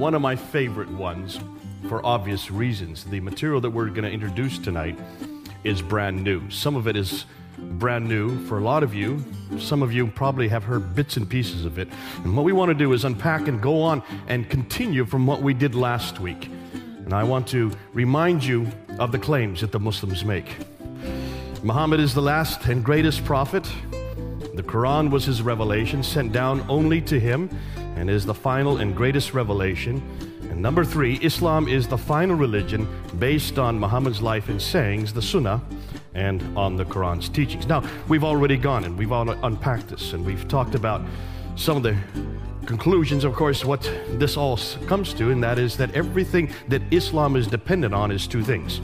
one of my favorite ones for obvious reasons. The material that we're going to introduce tonight is brand new. Some of it is brand new for a lot of you. Some of you probably have heard bits and pieces of it. And what we want to do is unpack and go on and continue from what we did last week. And I want to remind you of the claims that the Muslims make. Muhammad is the last and greatest prophet. The Quran was his revelation, sent down only to him, and is the final and greatest revelation. And number three, Islam is the final religion based on Muhammad's life and sayings, the Sunnah, and on the Quran's teachings. Now, we've already gone and we've all unpacked this, and we've talked about some of the conclusions, of course, what this all comes to, and that is that everything that Islam is dependent on is two things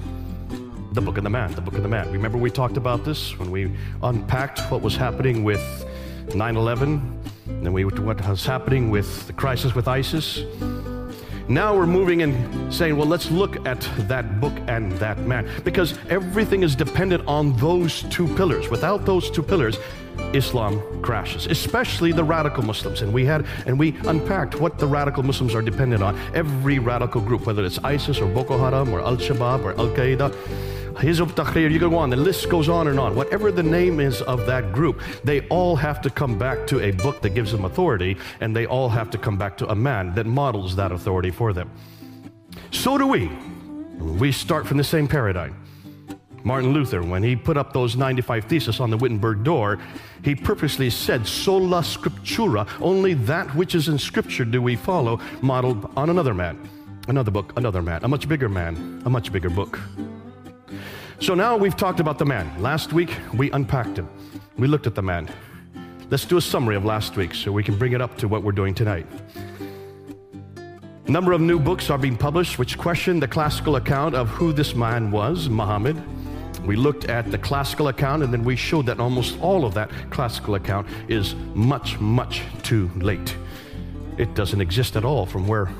the book of the man, the book of the man. Remember, we talked about this when we unpacked what was happening with 9 11, and then we what was happening with the crisis with ISIS. Now we're moving and saying, well, let's look at that book and that man. Because everything is dependent on those two pillars. Without those two pillars, Islam crashes, especially the radical Muslims. And we had and we unpacked what the radical Muslims are dependent on. Every radical group, whether it's ISIS or Boko Haram or Al Shabaab or Al Qaeda, Hizb Tahrir, you go on, the list goes on and on. Whatever the name is of that group, they all have to come back to a book that gives them authority, and they all have to come back to a man that models that authority for them. So do we. We start from the same paradigm. Martin Luther, when he put up those 95 theses on the Wittenberg door, he purposely said, Sola Scriptura, only that which is in Scripture do we follow, modeled on another man, another book, another man, a much bigger man, a much bigger book. So now we've talked about the man. Last week, we unpacked him. We looked at the man. Let's do a summary of last week so we can bring it up to what we're doing tonight. A number of new books are being published which question the classical account of who this man was, Muhammad. We looked at the classical account and then we showed that almost all of that classical account is much, much too late. It doesn't exist at all from where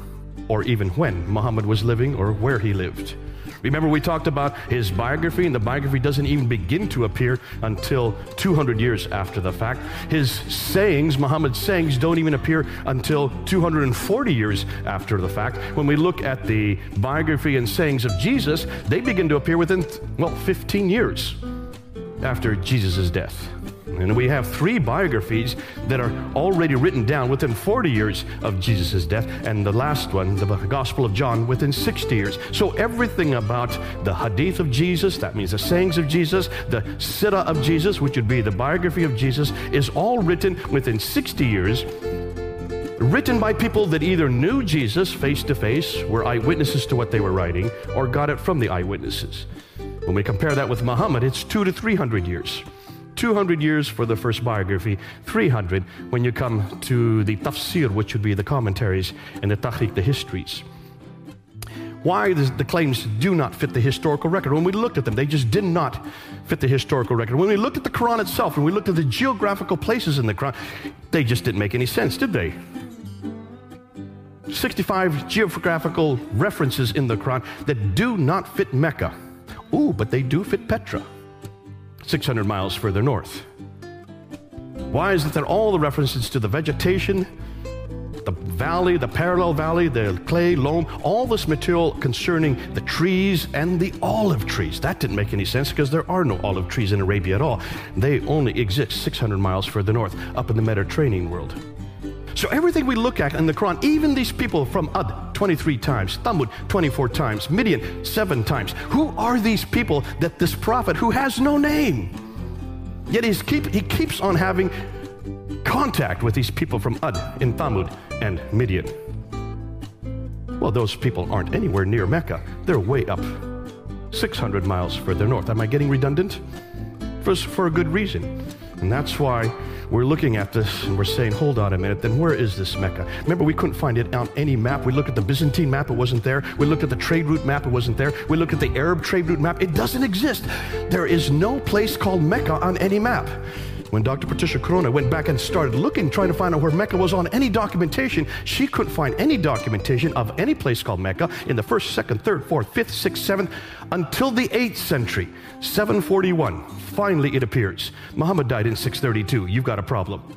or even when Muhammad was living or where he lived. Remember, we talked about his biography, and the biography doesn't even begin to appear until 200 years after the fact. His sayings, Muhammad's sayings, don't even appear until 240 years after the fact. When we look at the biography and sayings of Jesus, they begin to appear within, well, 15 years after Jesus' death. And we have three biographies that are already written down within 40 years of Jesus' death, and the last one, the Gospel of John, within 60 years. So everything about the hadith of Jesus, that means the sayings of Jesus, the sirah of Jesus, which would be the biography of Jesus, is all written within 60 years written by people that either knew Jesus face to face, were eyewitnesses to what they were writing, or got it from the eyewitnesses. When we compare that with Muhammad, it's two to three hundred years. 200 years for the first biography, 300 when you come to the tafsir, which would be the commentaries, and the tarikh, the histories. Why the claims do not fit the historical record? When we looked at them, they just did not fit the historical record. When we looked at the Quran itself, when we looked at the geographical places in the Quran, they just didn't make any sense, did they? 65 geographical references in the Quran that do not fit Mecca. Ooh, but they do fit Petra. 600 miles further north. Why is it that all the references to the vegetation, the valley, the parallel valley, the clay, loam, all this material concerning the trees and the olive trees, that didn't make any sense because there are no olive trees in Arabia at all. They only exist 600 miles further north, up in the Mediterranean world. So everything we look at in the Quran, even these people from Ad 23 times, Thamud 24 times, Midian 7 times, who are these people that this prophet who has no name? Yet he's keep, he keeps on having contact with these people from Ad in Thamud and Midian. Well, those people aren't anywhere near Mecca. They're way up 600 miles further north. Am I getting redundant? For, for a good reason. And that's why we're looking at this and we're saying, hold on a minute, then where is this Mecca? Remember, we couldn't find it on any map. We looked at the Byzantine map, it wasn't there. We looked at the trade route map, it wasn't there. We looked at the Arab trade route map, it doesn't exist. There is no place called Mecca on any map. When Dr. Patricia Crone went back and started looking, trying to find out where Mecca was on any documentation, she couldn't find any documentation of any place called Mecca in the first, second, third, fourth, fifth, sixth, seventh, until the 8th century, 741. Finally, it appears. Muhammad died in 632. You've got a problem.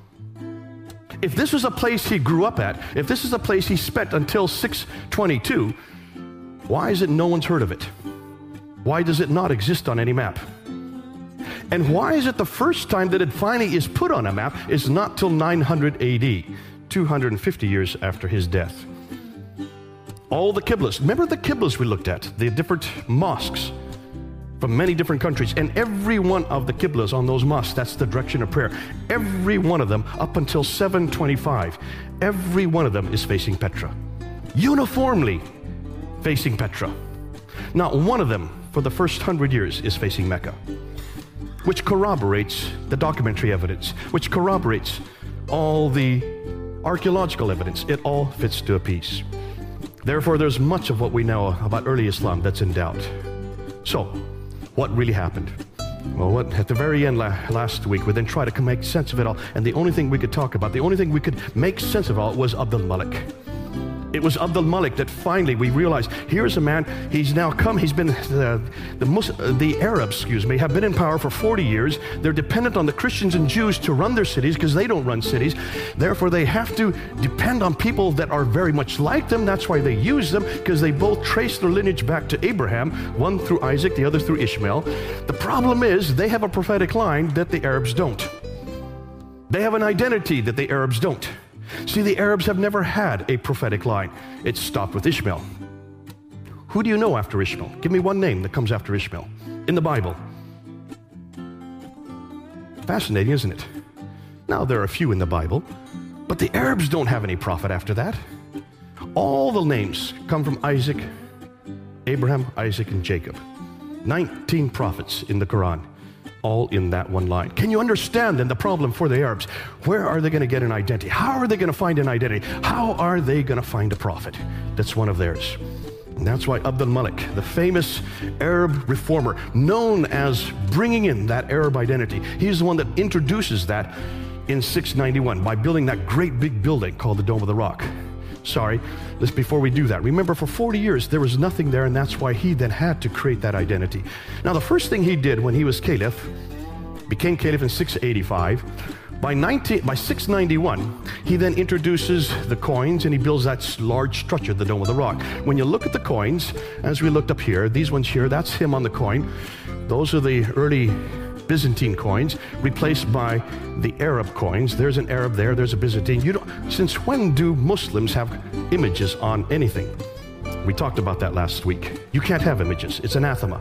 If this was a place he grew up at, if this is a place he spent until 622, why is it no one's heard of it? Why does it not exist on any map? And why is it the first time that it finally is put on a map is not till 900 AD, 250 years after his death? All the Qiblas. Remember the Qiblas we looked at, the different mosques from many different countries. And every one of the Qiblas on those mosques, that's the direction of prayer. Every one of them, up until 725, every one of them is facing Petra. Uniformly facing Petra. Not one of them for the first hundred years is facing Mecca which corroborates the documentary evidence, which corroborates all the archaeological evidence. It all fits to a piece. Therefore, there's much of what we know about early Islam that's in doubt. So, what really happened? Well, what, at the very end la- last week, we then tried to make sense of it all, and the only thing we could talk about, the only thing we could make sense of all was Abdul Malik. It was Abdul Malik that finally we realized here's a man, he's now come, he's been, the, the, Muslim, uh, the Arabs, excuse me, have been in power for 40 years. They're dependent on the Christians and Jews to run their cities because they don't run cities. Therefore, they have to depend on people that are very much like them. That's why they use them because they both trace their lineage back to Abraham, one through Isaac, the other through Ishmael. The problem is they have a prophetic line that the Arabs don't. They have an identity that the Arabs don't. See, the Arabs have never had a prophetic line. It stopped with Ishmael. Who do you know after Ishmael? Give me one name that comes after Ishmael in the Bible. Fascinating, isn't it? Now, there are a few in the Bible, but the Arabs don't have any prophet after that. All the names come from Isaac, Abraham, Isaac, and Jacob. 19 prophets in the Quran all in that one line. Can you understand then the problem for the Arabs? Where are they going to get an identity? How are they going to find an identity? How are they going to find a prophet that's one of theirs? And that's why Abdul Malik, the famous Arab reformer, known as bringing in that Arab identity, he's the one that introduces that in 691 by building that great big building called the Dome of the Rock. Sorry, let's before we do that. Remember, for 40 years there was nothing there, and that's why he then had to create that identity. Now, the first thing he did when he was caliph, became caliph in 685. By, 19, by 691, he then introduces the coins and he builds that large structure, the Dome of the Rock. When you look at the coins, as we looked up here, these ones here, that's him on the coin. Those are the early Byzantine coins replaced by the Arab coins. There's an Arab there, there's a Byzantine. You don't, since when do Muslims have images on anything? We talked about that last week. You can't have images, it's anathema.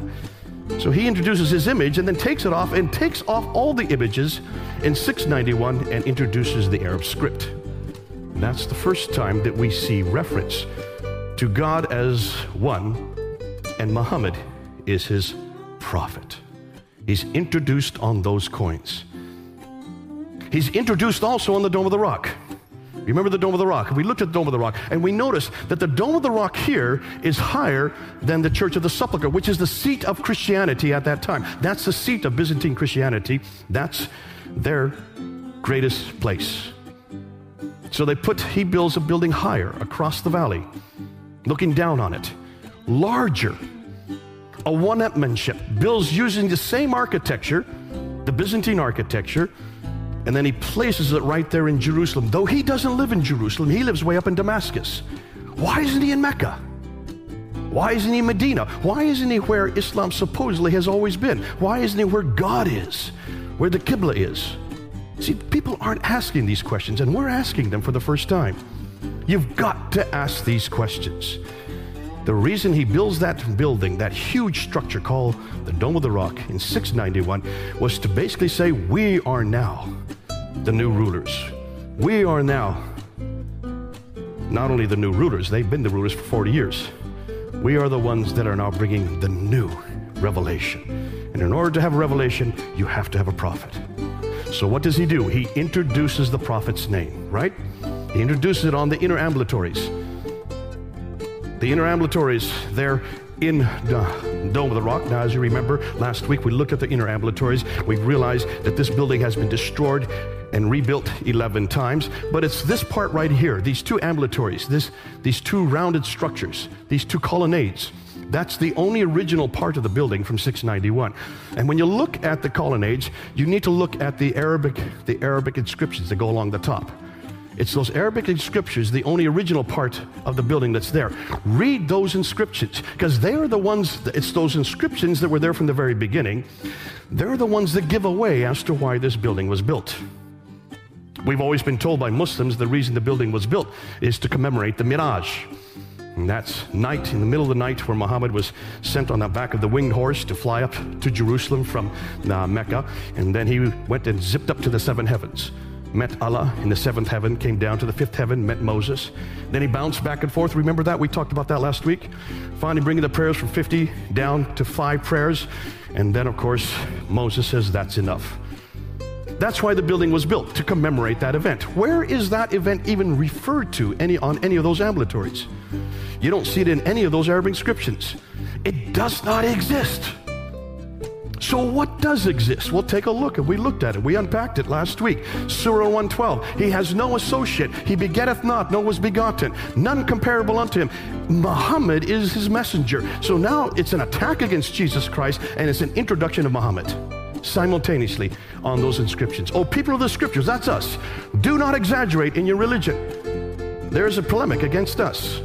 So he introduces his image and then takes it off and takes off all the images in 691 and introduces the Arab script. And that's the first time that we see reference to God as one and Muhammad is his prophet. He's introduced on those coins. He's introduced also on the Dome of the Rock. Remember the Dome of the Rock? We looked at the Dome of the Rock and we noticed that the Dome of the Rock here is higher than the Church of the Sepulchre, which is the seat of Christianity at that time. That's the seat of Byzantine Christianity. That's their greatest place. So they put, he builds a building higher across the valley, looking down on it, larger a one upmanship, builds using the same architecture, the Byzantine architecture, and then he places it right there in Jerusalem. Though he doesn't live in Jerusalem, he lives way up in Damascus. Why isn't he in Mecca? Why isn't he in Medina? Why isn't he where Islam supposedly has always been? Why isn't he where God is, where the Qibla is? See, people aren't asking these questions, and we're asking them for the first time. You've got to ask these questions. The reason he builds that building, that huge structure called the Dome of the Rock in 691, was to basically say, We are now the new rulers. We are now not only the new rulers, they've been the rulers for 40 years. We are the ones that are now bringing the new revelation. And in order to have a revelation, you have to have a prophet. So what does he do? He introduces the prophet's name, right? He introduces it on the inner ambulatories. The inner ambulatories, they're in the Dome of the Rock. Now, as you remember, last week we looked at the inner ambulatories. We realized that this building has been destroyed and rebuilt 11 times. But it's this part right here, these two ambulatories, this, these two rounded structures, these two colonnades. That's the only original part of the building from 691. And when you look at the colonnades, you need to look at the Arabic, the Arabic inscriptions that go along the top. It's those Arabic inscriptions, the only original part of the building that's there. Read those inscriptions because they are the ones, it's those inscriptions that were there from the very beginning. They're the ones that give away as to why this building was built. We've always been told by Muslims the reason the building was built is to commemorate the Miraj. And that's night, in the middle of the night, where Muhammad was sent on the back of the winged horse to fly up to Jerusalem from uh, Mecca. And then he went and zipped up to the seven heavens met Allah in the seventh heaven, came down to the fifth heaven, met Moses. Then he bounced back and forth. Remember that? We talked about that last week. Finally, bringing the prayers from 50 down to five prayers. And then, of course, Moses says, That's enough. That's why the building was built, to commemorate that event. Where is that event even referred to any, on any of those ambulatories? You don't see it in any of those Arabic inscriptions. It does not exist. So, what does exist? We'll take a look, and we looked at it. We unpacked it last week. Surah 112. He has no associate. He begetteth not, no was begotten. None comparable unto him. Muhammad is his messenger. So now it's an attack against Jesus Christ, and it's an introduction of Muhammad simultaneously on those inscriptions. Oh, people of the scriptures, that's us. Do not exaggerate in your religion. There's a polemic against us.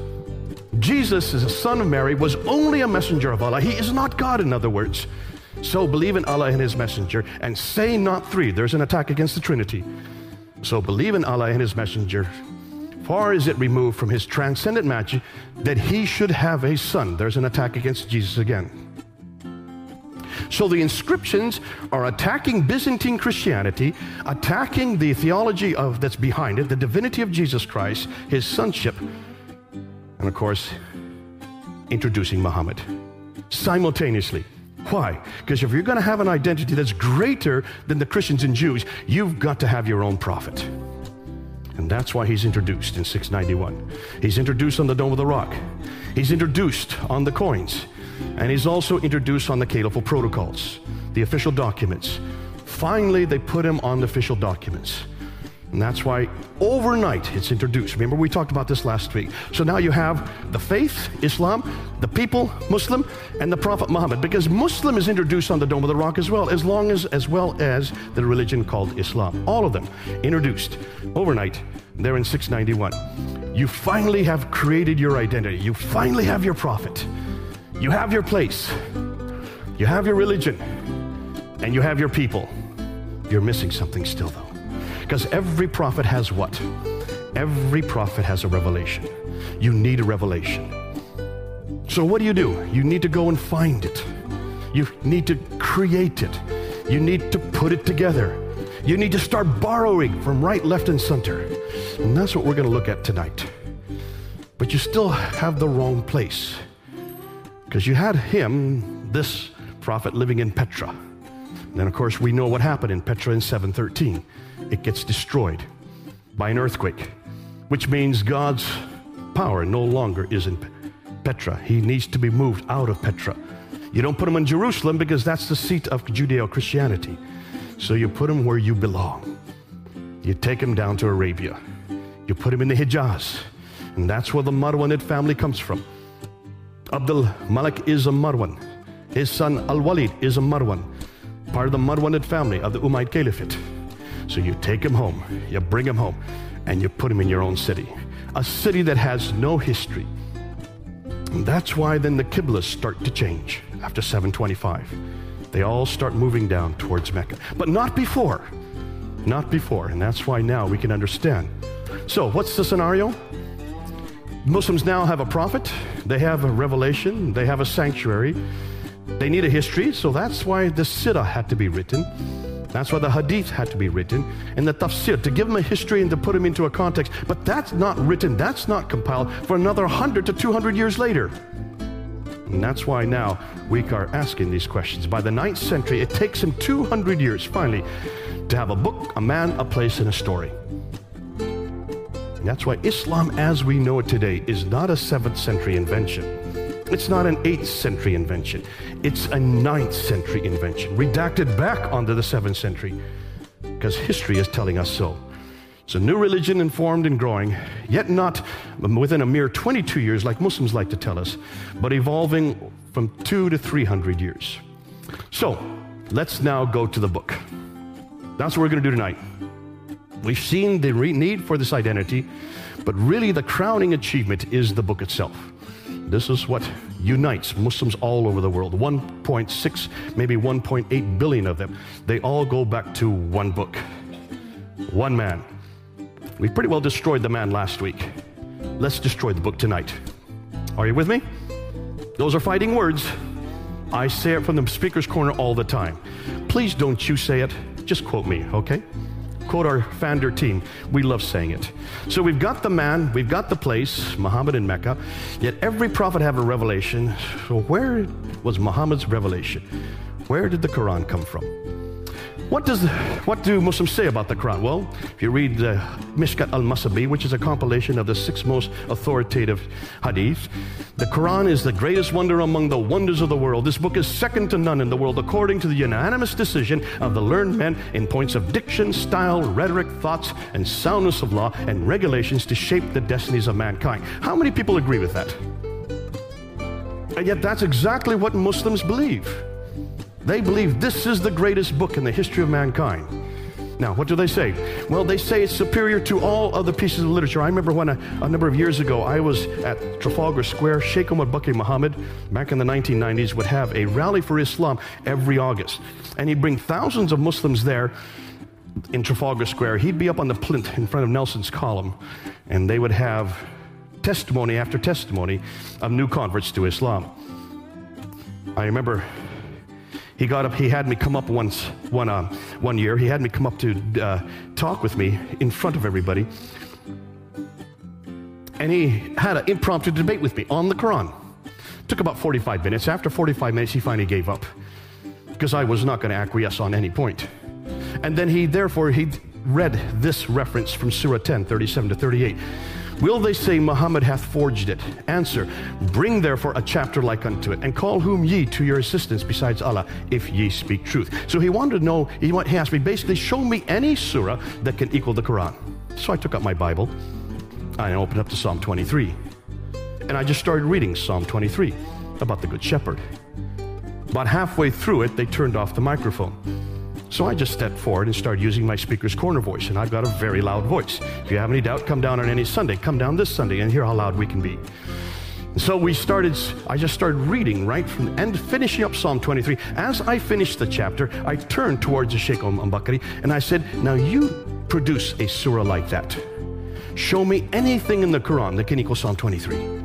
Jesus is a son of Mary, was only a messenger of Allah. He is not God, in other words. So believe in Allah and His Messenger and say not three. There's an attack against the Trinity. So believe in Allah and His Messenger. Far is it removed from His transcendent majesty that He should have a son. There's an attack against Jesus again. So the inscriptions are attacking Byzantine Christianity, attacking the theology of that's behind it, the divinity of Jesus Christ, his sonship, and of course, introducing Muhammad simultaneously. Why? Because if you're going to have an identity that's greater than the Christians and Jews, you've got to have your own prophet. And that's why he's introduced in 691. He's introduced on the Dome of the Rock. He's introduced on the coins. And he's also introduced on the Caliphal protocols, the official documents. Finally, they put him on the official documents. And that's why overnight it's introduced. Remember, we talked about this last week. So now you have the faith, Islam, the people, Muslim, and the Prophet Muhammad. Because Muslim is introduced on the Dome of the Rock as well, as long as as well as the religion called Islam. All of them introduced overnight. There in 691. You finally have created your identity. You finally have your prophet. You have your place. You have your religion. And you have your people. You're missing something still, though. Because every prophet has what? Every prophet has a revelation. You need a revelation. So, what do you do? You need to go and find it. You need to create it. You need to put it together. You need to start borrowing from right, left, and center. And that's what we're going to look at tonight. But you still have the wrong place. Because you had him, this prophet, living in Petra. And of course, we know what happened in Petra in 713 it gets destroyed by an earthquake, which means God's power no longer is in Petra. He needs to be moved out of Petra. You don't put him in Jerusalem because that's the seat of Judeo Christianity. So you put him where you belong. You take him down to Arabia. You put him in the Hijaz. And that's where the Marwanid family comes from. Abdul Malik is a Marwan. His son Al Walid is a Marwan, part of the Marwanid family of the Umayyad Caliphate. So you take him home, you bring him home, and you put him in your own city, a city that has no history. And that's why then the Qiblas start to change after 725. They all start moving down towards Mecca, but not before. Not before. And that's why now we can understand. So, what's the scenario? Muslims now have a prophet, they have a revelation, they have a sanctuary, they need a history, so that's why the Sirah had to be written. That's why the hadith had to be written and the tafsir to give them a history and to put them into a context. But that's not written, that's not compiled for another 100 to 200 years later. And that's why now we are asking these questions. By the ninth century, it takes him 200 years finally to have a book, a man, a place, and a story. And that's why Islam as we know it today is not a seventh century invention. It's not an 8th century invention. It's a ninth century invention, redacted back onto the 7th century, because history is telling us so. It's a new religion informed and growing, yet not within a mere 22 years, like Muslims like to tell us, but evolving from two to 300 years. So, let's now go to the book. That's what we're going to do tonight. We've seen the need for this identity, but really the crowning achievement is the book itself. This is what unites Muslims all over the world 1.6, maybe 1.8 billion of them. They all go back to one book, one man. We pretty well destroyed the man last week. Let's destroy the book tonight. Are you with me? Those are fighting words. I say it from the speaker's corner all the time. Please don't you say it, just quote me, okay? Quote our founder team. We love saying it. So we've got the man, we've got the place, Muhammad in Mecca, yet every prophet have a revelation. So where was Muhammad's revelation? Where did the Quran come from? What, does, what do Muslims say about the Quran? Well, if you read uh, the Mishkat al Masabih, which is a compilation of the six most authoritative hadith, the Quran is the greatest wonder among the wonders of the world. This book is second to none in the world, according to the unanimous decision of the learned men in points of diction, style, rhetoric, thoughts, and soundness of law and regulations to shape the destinies of mankind. How many people agree with that? And yet, that's exactly what Muslims believe. They believe this is the greatest book in the history of mankind. Now, what do they say? Well, they say it's superior to all other pieces of literature. I remember when a, a number of years ago I was at Trafalgar Square, Sheikh Omar Bakri Muhammad, back in the 1990s, would have a rally for Islam every August. And he'd bring thousands of Muslims there in Trafalgar Square. He'd be up on the plinth in front of Nelson's column, and they would have testimony after testimony of new converts to Islam. I remember he got up, he had me come up once, one, uh, one year. He had me come up to uh, talk with me in front of everybody. And he had an impromptu debate with me on the Quran. Took about 45 minutes. After 45 minutes, he finally gave up because I was not going to acquiesce on any point. And then he, therefore, he read this reference from Surah 10, 37 to 38. Will they say Muhammad hath forged it? Answer, bring therefore a chapter like unto it, and call whom ye to your assistance besides Allah, if ye speak truth. So he wanted to know, he asked me, basically, show me any surah that can equal the Quran. So I took out my Bible, and I opened up to Psalm 23, and I just started reading Psalm 23 about the Good Shepherd. About halfway through it, they turned off the microphone. So I just stepped forward and started using my speaker's corner voice, and I've got a very loud voice. If you have any doubt, come down on any Sunday. Come down this Sunday and hear how loud we can be. So we started, I just started reading right from and finishing up Psalm 23. As I finished the chapter, I turned towards the Sheikh Bakri and I said, Now you produce a surah like that. Show me anything in the Quran that can equal Psalm 23.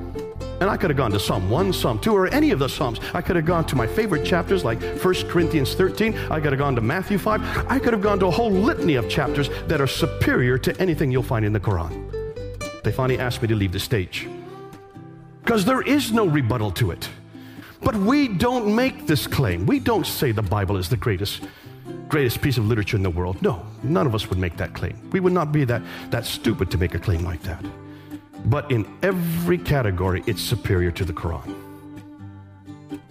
And I could have gone to Psalm 1, Psalm 2, or any of the Psalms. I could have gone to my favorite chapters like 1 Corinthians 13. I could have gone to Matthew 5. I could have gone to a whole litany of chapters that are superior to anything you'll find in the Quran. They finally asked me to leave the stage because there is no rebuttal to it. But we don't make this claim. We don't say the Bible is the greatest greatest piece of literature in the world. No, none of us would make that claim. We would not be that, that stupid to make a claim like that. But in every category, it's superior to the Quran.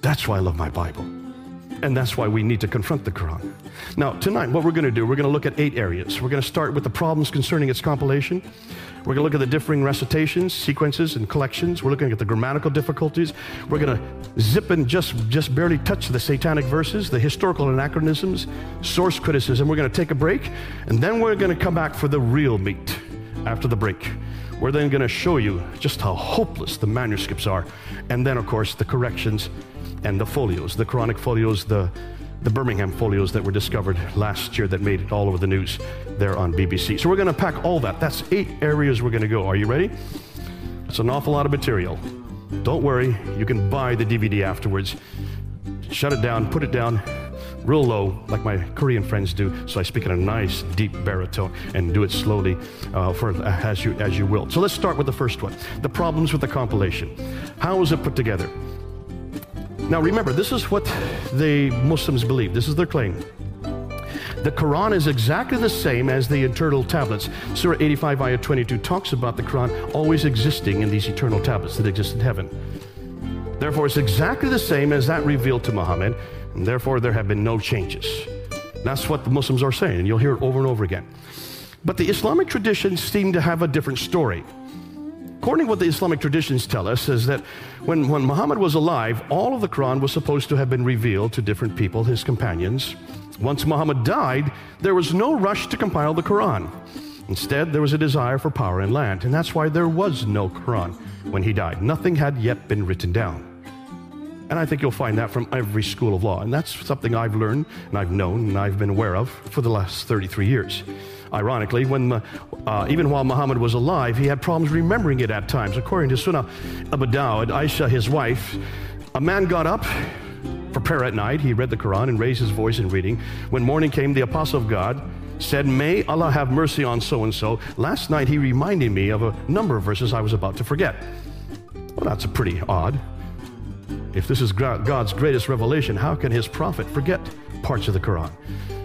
That's why I love my Bible. And that's why we need to confront the Quran. Now, tonight, what we're going to do, we're going to look at eight areas. We're going to start with the problems concerning its compilation. We're going to look at the differing recitations, sequences, and collections. We're looking at the grammatical difficulties. We're going to zip and just, just barely touch the satanic verses, the historical anachronisms, source criticism. We're going to take a break, and then we're going to come back for the real meat after the break. We're then going to show you just how hopeless the manuscripts are. And then, of course, the corrections and the folios, the Quranic folios, the, the Birmingham folios that were discovered last year that made it all over the news there on BBC. So we're going to pack all that. That's eight areas we're going to go. Are you ready? It's an awful lot of material. Don't worry, you can buy the DVD afterwards. Shut it down, put it down, real low, like my Korean friends do. So I speak in a nice, deep baritone and do it slowly uh, for, uh, as, you, as you will. So let's start with the first one the problems with the compilation. How is it put together? Now remember, this is what the Muslims believe, this is their claim. The Quran is exactly the same as the eternal tablets. Surah 85, ayah 22 talks about the Quran always existing in these eternal tablets that exist in heaven. Therefore, it's exactly the same as that revealed to Muhammad, and therefore there have been no changes. That's what the Muslims are saying, and you'll hear it over and over again. But the Islamic traditions seem to have a different story. According to what the Islamic traditions tell us, is that when, when Muhammad was alive, all of the Quran was supposed to have been revealed to different people, his companions. Once Muhammad died, there was no rush to compile the Quran. Instead, there was a desire for power and land, and that's why there was no Quran when he died. Nothing had yet been written down. And I think you'll find that from every school of law. And that's something I've learned and I've known and I've been aware of for the last 33 years. Ironically, when uh, even while Muhammad was alive, he had problems remembering it at times. According to Sunan Abu Dawud, Aisha, his wife, a man got up for prayer at night. He read the Quran and raised his voice in reading. When morning came, the apostle of God said, May Allah have mercy on so and so. Last night he reminded me of a number of verses I was about to forget. Well, that's a pretty odd. If this is God's greatest revelation, how can his prophet forget parts of the Quran?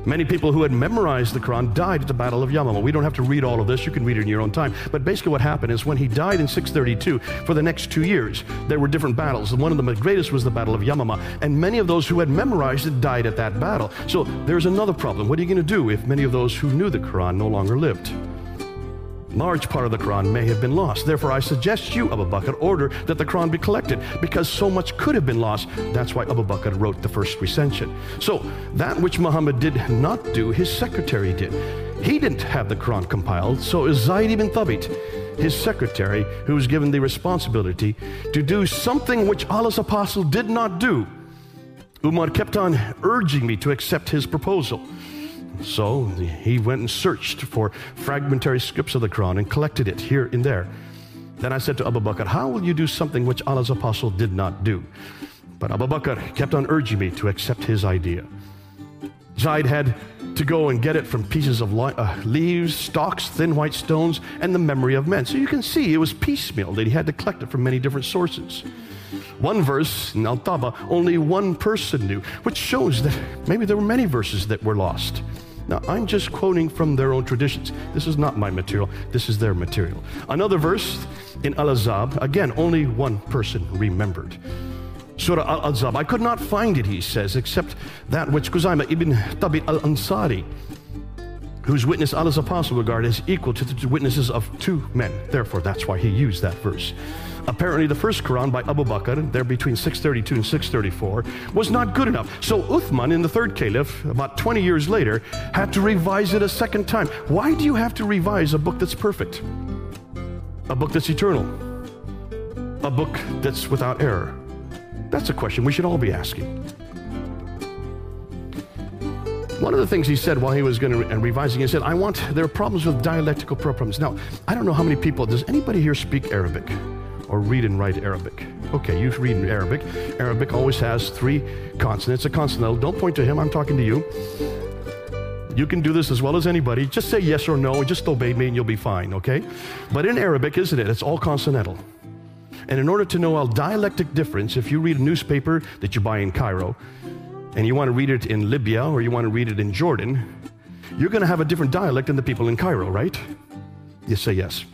Many people who had memorized the Quran died at the Battle of Yamama. We don't have to read all of this, you can read it in your own time. But basically, what happened is when he died in 632, for the next two years, there were different battles. And one of the greatest was the Battle of Yamama. And many of those who had memorized it died at that battle. So there's another problem. What are you going to do if many of those who knew the Quran no longer lived? Large part of the Quran may have been lost. Therefore, I suggest you, Abu Bakr, order that the Quran be collected because so much could have been lost. That's why Abu Bakr wrote the first recension. So, that which Muhammad did not do, his secretary did. He didn't have the Quran compiled, so Zayd ibn Thabit, his secretary, who was given the responsibility to do something which Allah's apostle did not do. Umar kept on urging me to accept his proposal. So he went and searched for fragmentary scripts of the Quran and collected it here and there. Then I said to Abu Bakr, How will you do something which Allah's apostle did not do? But Abu Bakr kept on urging me to accept his idea. Zaid had to go and get it from pieces of uh, leaves, stalks, thin white stones, and the memory of men. So you can see it was piecemeal that he had to collect it from many different sources. One verse in Al Tawba, only one person knew, which shows that maybe there were many verses that were lost. Now, I'm just quoting from their own traditions. This is not my material, this is their material. Another verse in Al Ahzab, again, only one person remembered. Surah Al Ahzab. I could not find it, he says, except that which Khuzaimah ibn Thabit al Ansari, whose witness Allah's apostle regarded as equal to the witnesses of two men. Therefore, that's why he used that verse. Apparently, the first Quran by Abu Bakr, there between 632 and 634, was not good enough. So Uthman, in the third caliph, about 20 years later, had to revise it a second time. Why do you have to revise a book that's perfect? A book that's eternal? A book that's without error? That's a question we should all be asking. One of the things he said while he was going to and revising, he said, I want, there are problems with dialectical problems. Now, I don't know how many people, does anybody here speak Arabic? Or read and write Arabic. Okay, you read Arabic. Arabic always has three consonants, a consonant. Don't point to him, I'm talking to you. You can do this as well as anybody. Just say yes or no, and just obey me, and you'll be fine, okay? But in Arabic, isn't it? It's all consonantal. And in order to know a dialectic difference, if you read a newspaper that you buy in Cairo, and you want to read it in Libya or you want to read it in Jordan, you're going to have a different dialect than the people in Cairo, right? You say yes.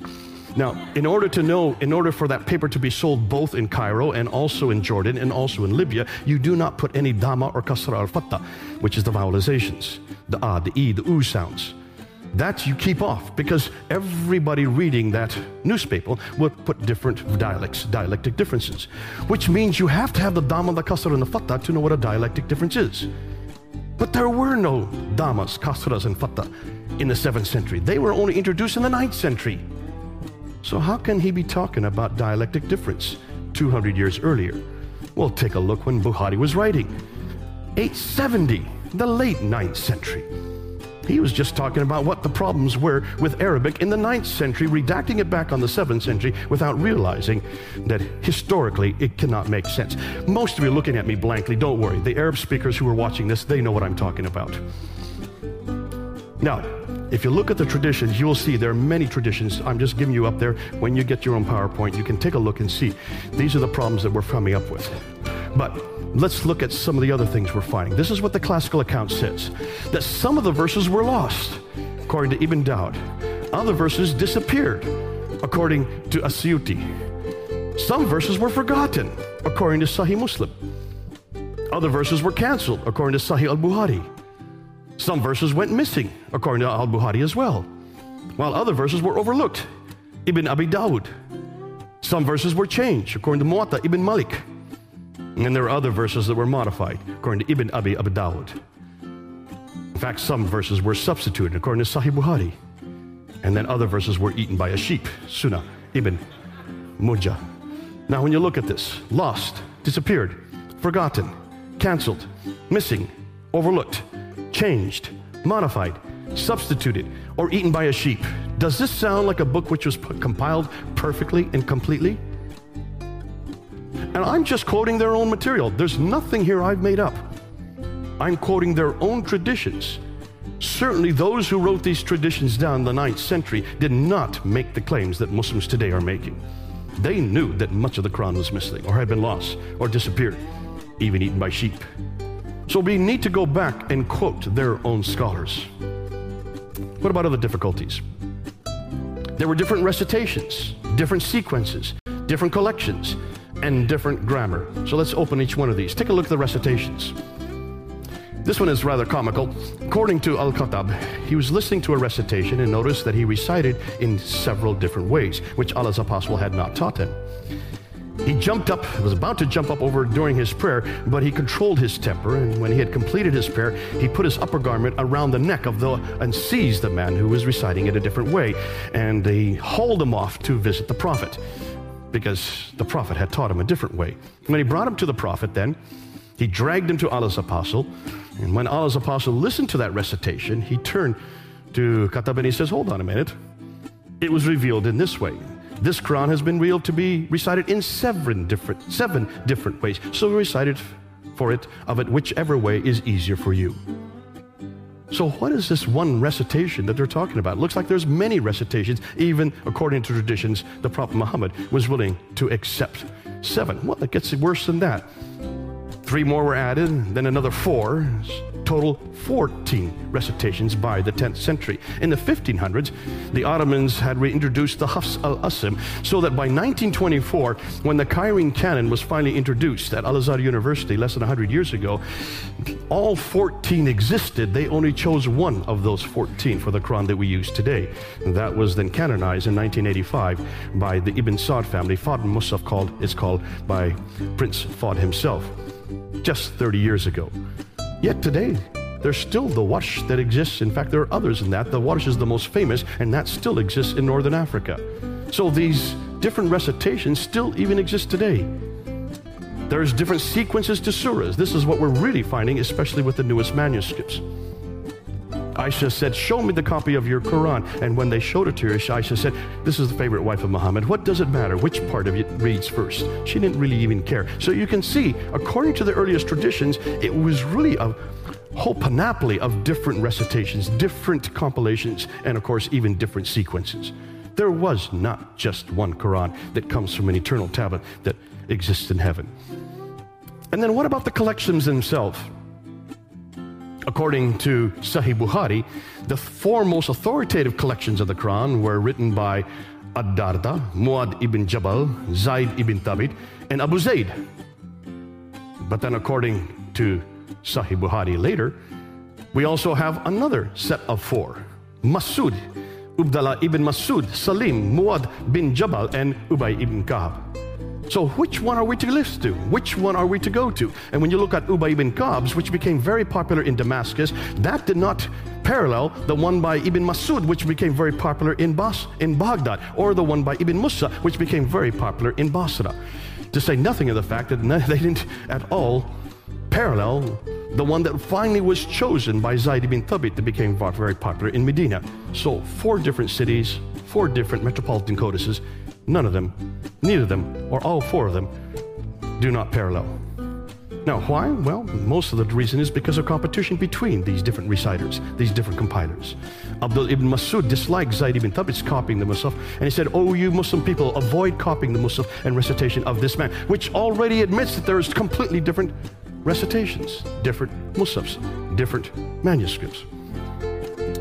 Now, in order to know, in order for that paper to be sold both in Cairo and also in Jordan and also in Libya, you do not put any dama or kasra al fatha, which is the vowelizations, the ah, the e, the u sounds. That you keep off because everybody reading that newspaper would put different dialects, dialectic differences, which means you have to have the dama, the kasra, and the fatha to know what a dialectic difference is. But there were no damas, kasras, and fatha in the 7th century. They were only introduced in the 9th century. So, how can he be talking about dialectic difference 200 years earlier? Well, take a look when Bukhari was writing. 870, the late 9th century. He was just talking about what the problems were with Arabic in the 9th century, redacting it back on the 7th century without realizing that historically it cannot make sense. Most of you are looking at me blankly, don't worry. The Arab speakers who are watching this, they know what I'm talking about. Now, if you look at the traditions, you'll see there are many traditions. I'm just giving you up there. When you get your own PowerPoint, you can take a look and see. These are the problems that we're coming up with. But let's look at some of the other things we're finding. This is what the classical account says that some of the verses were lost, according to Ibn Daud. Other verses disappeared, according to Asyuti. Some verses were forgotten, according to Sahih Muslim. Other verses were canceled, according to Sahih al Bukhari. Some verses went missing, according to Al Bukhari as well, while other verses were overlooked. Ibn Abi Dawud. Some verses were changed, according to Muwatta Ibn Malik. And there are other verses that were modified, according to Ibn Abi Abi Dawud. In fact, some verses were substituted, according to Sahih Bukhari. And then other verses were eaten by a sheep. Sunan ibn Majah. Now, when you look at this, lost, disappeared, forgotten, canceled, missing, overlooked, changed, modified, substituted, or eaten by a sheep. Does this sound like a book which was compiled perfectly and completely? And I'm just quoting their own material. There's nothing here I've made up. I'm quoting their own traditions. Certainly, those who wrote these traditions down in the 9th century did not make the claims that Muslims today are making. They knew that much of the Quran was missing, or had been lost, or disappeared, even eaten by sheep. So we need to go back and quote their own scholars. What about other difficulties? There were different recitations, different sequences, different collections, and different grammar. So let's open each one of these. Take a look at the recitations. This one is rather comical. According to Al Khattab, he was listening to a recitation and noticed that he recited in several different ways, which Allah's apostle had not taught him. He jumped up, was about to jump up over during his prayer, but he controlled his temper, and when he had completed his prayer, he put his upper garment around the neck of the and seized the man who was reciting it a different way, and he hauled him off to visit the prophet because the prophet had taught him a different way. When he brought him to the prophet, then he dragged him to Allah's apostle. And when Allah's apostle listened to that recitation, he turned to Khattab and he says, Hold on a minute. It was revealed in this way. This Quran has been revealed to be recited in seven different, seven different ways. So recite it for it of it whichever way is easier for you. So, what is this one recitation that they're talking about? It looks like there's many recitations, even according to traditions, the Prophet Muhammad was willing to accept seven. Well, it gets worse than that. Three more were added, then another four total 14 recitations by the 10th century. In the 1500s, the Ottomans had reintroduced the Hafs al Asim, so that by 1924, when the Cairene canon was finally introduced at Al Azhar University less than 100 years ago, all 14 existed. They only chose one of those 14 for the Quran that we use today. That was then canonized in 1985 by the Ibn Saud family. Fahd Mushaf called, is called by Prince Fahd himself just 30 years ago. Yet today, there's still the Warsh that exists. In fact, there are others in that. The Warsh is the most famous, and that still exists in Northern Africa. So these different recitations still even exist today. There's different sequences to surahs. This is what we're really finding, especially with the newest manuscripts. Aisha said, Show me the copy of your Quran. And when they showed it to her, Aisha said, This is the favorite wife of Muhammad. What does it matter? Which part of it reads first? She didn't really even care. So you can see, according to the earliest traditions, it was really a whole panoply of different recitations, different compilations, and of course, even different sequences. There was not just one Quran that comes from an eternal tablet that exists in heaven. And then what about the collections themselves? According to Sahih Bukhari, the four most authoritative collections of the Quran were written by Ad-Darda, Muad ibn Jabal, Zaid ibn Thabit, and Abu Zaid. But then according to Sahih Bukhari later, we also have another set of four. Masud, Ubdallah ibn Masud, Salim, Muad bin Jabal, and Ubay ibn Ka'b. So which one are we to listen to? Which one are we to go to? And when you look at Ubay ibn Ka'b's, which became very popular in Damascus, that did not parallel the one by Ibn Masud, which became very popular in, Bas- in Baghdad, or the one by Ibn Musa, which became very popular in Basra. To say nothing of the fact that they didn't at all parallel the one that finally was chosen by Zayd ibn Thabit that became very popular in Medina. So four different cities, four different metropolitan codices, None of them, neither of them, or all four of them, do not parallel. Now, why? Well, most of the reason is because of competition between these different reciters, these different compilers. Abdul ibn Masud disliked Zayd ibn Thabit's copying the Mushaf, and he said, Oh, you Muslim people, avoid copying the Mushaf and recitation of this man, which already admits that there is completely different recitations, different Mushafs, different manuscripts.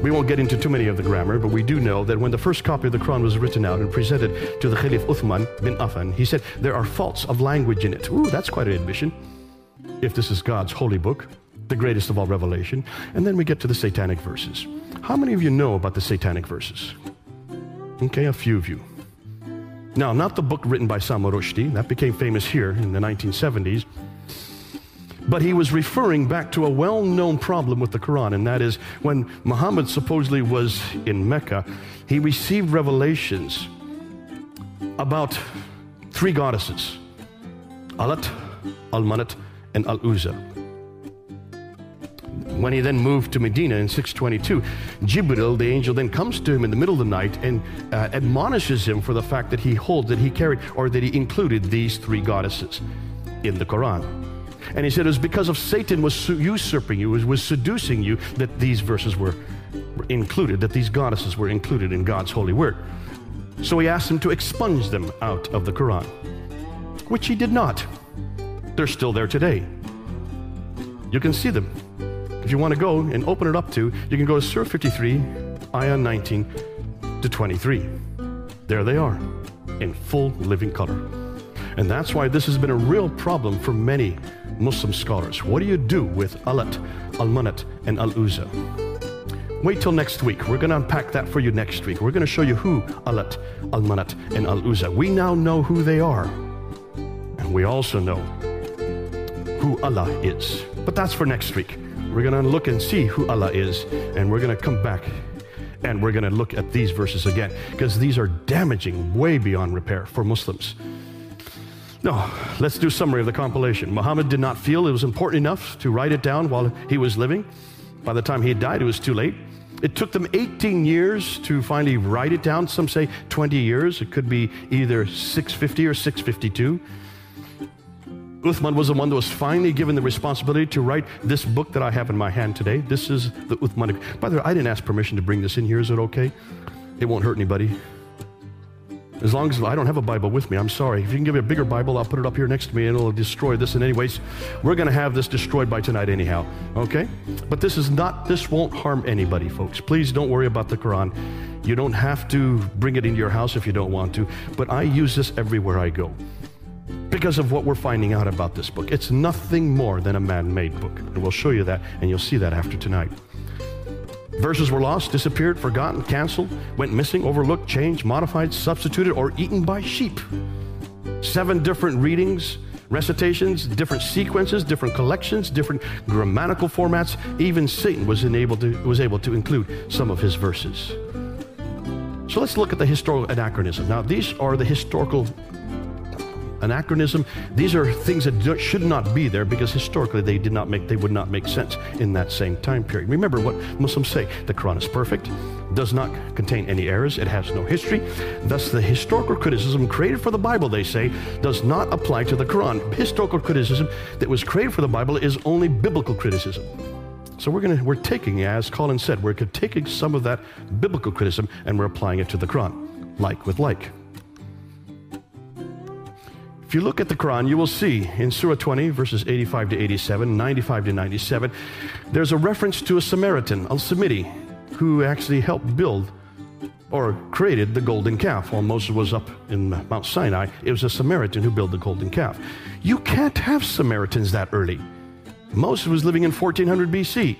We won't get into too many of the grammar, but we do know that when the first copy of the Quran was written out and presented to the Caliph Uthman bin Affan, he said, There are faults of language in it. Ooh, that's quite an admission. If this is God's holy book, the greatest of all revelation. And then we get to the satanic verses. How many of you know about the satanic verses? Okay, a few of you. Now, not the book written by Salman Rushdie, that became famous here in the 1970s. But he was referring back to a well known problem with the Quran, and that is when Muhammad supposedly was in Mecca, he received revelations about three goddesses Alat, Almanat, and Al Uzza. When he then moved to Medina in 622, Jibril, the angel, then comes to him in the middle of the night and uh, admonishes him for the fact that he holds, that he carried, or that he included these three goddesses in the Quran. And he said it was because of Satan was usurping you, was, was seducing you, that these verses were, included, that these goddesses were included in God's holy word. So he asked him to expunge them out of the Quran, which he did not. They're still there today. You can see them. If you want to go and open it up to, you can go to Surah 53, Ayah 19 to 23. There they are, in full living color. And that's why this has been a real problem for many Muslim scholars. What do you do with Al-Lat, Al-Manat, and Al-Uzza? Wait till next week. We're going to unpack that for you next week. We're going to show you who Al-Lat, Al-Manat, and Al-Uzza. We now know who they are. And we also know who Allah is. But that's for next week. We're going to look and see who Allah is, and we're going to come back and we're going to look at these verses again because these are damaging way beyond repair for Muslims. No, let's do summary of the compilation. Muhammad did not feel it was important enough to write it down while he was living. By the time he died, it was too late. It took them 18 years to finally write it down. Some say 20 years. It could be either 650 or 652. Uthman was the one that was finally given the responsibility to write this book that I have in my hand today. This is the Uthmanic. By the way, I didn't ask permission to bring this in here. Is it okay? It won't hurt anybody. As long as I don't have a Bible with me, I'm sorry. If you can give me a bigger Bible, I'll put it up here next to me and it'll destroy this. And, anyways, we're going to have this destroyed by tonight, anyhow. Okay? But this is not, this won't harm anybody, folks. Please don't worry about the Quran. You don't have to bring it into your house if you don't want to. But I use this everywhere I go because of what we're finding out about this book. It's nothing more than a man made book. And we'll show you that, and you'll see that after tonight. Verses were lost, disappeared, forgotten, canceled, went missing, overlooked, changed, modified, substituted, or eaten by sheep. Seven different readings, recitations, different sequences, different collections, different grammatical formats. Even Satan was, able to, was able to include some of his verses. So let's look at the historical anachronism. Now, these are the historical anachronism. These are things that should not be there because historically they did not make, they would not make sense in that same time period. Remember what Muslims say, the Quran is perfect, does not contain any errors, it has no history. Thus the historical criticism created for the Bible, they say, does not apply to the Quran. Historical criticism that was created for the Bible is only biblical criticism. So we're going to we're taking, as Colin said, we're taking some of that biblical criticism and we're applying it to the Quran, like with like. If you look at the Quran, you will see in Surah 20, verses 85 to 87, 95 to 97, there's a reference to a Samaritan, Al Samiri, who actually helped build or created the golden calf while Moses was up in Mount Sinai. It was a Samaritan who built the golden calf. You can't have Samaritans that early. Moses was living in 1400 BC.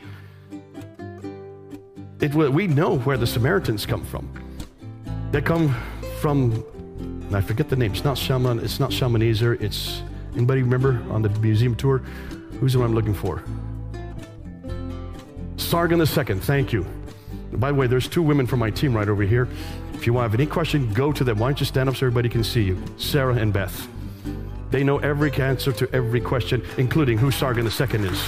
It, we know where the Samaritans come from. They come from and I forget the name. It's not Shalman. It's not Shalmaneser. It's anybody remember on the museum tour? Who's the one I'm looking for? Sargon II. Thank you. By the way, there's two women from my team right over here. If you want, have any question, go to them. Why don't you stand up so everybody can see you? Sarah and Beth. They know every answer to every question, including who Sargon II is.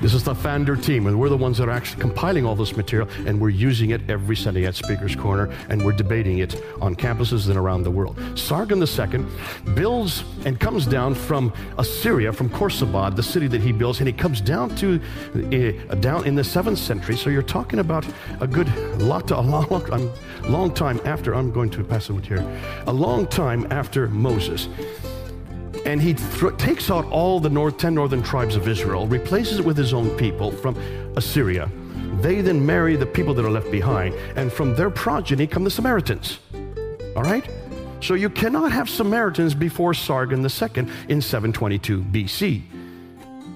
This is the Pfander team, and we're the ones that are actually compiling all this material, and we're using it every Sunday at Speaker's Corner, and we're debating it on campuses and around the world. Sargon II builds and comes down from Assyria, from Khorsabad, the city that he builds, and he comes down to uh, down in the seventh century. So you're talking about a good lot, a long, long, long time after. I'm going to pass it here. A long time after Moses and he th- takes out all the north, 10 northern tribes of Israel, replaces it with his own people from Assyria. They then marry the people that are left behind, and from their progeny come the Samaritans. All right? So you cannot have Samaritans before Sargon II in 722 BC.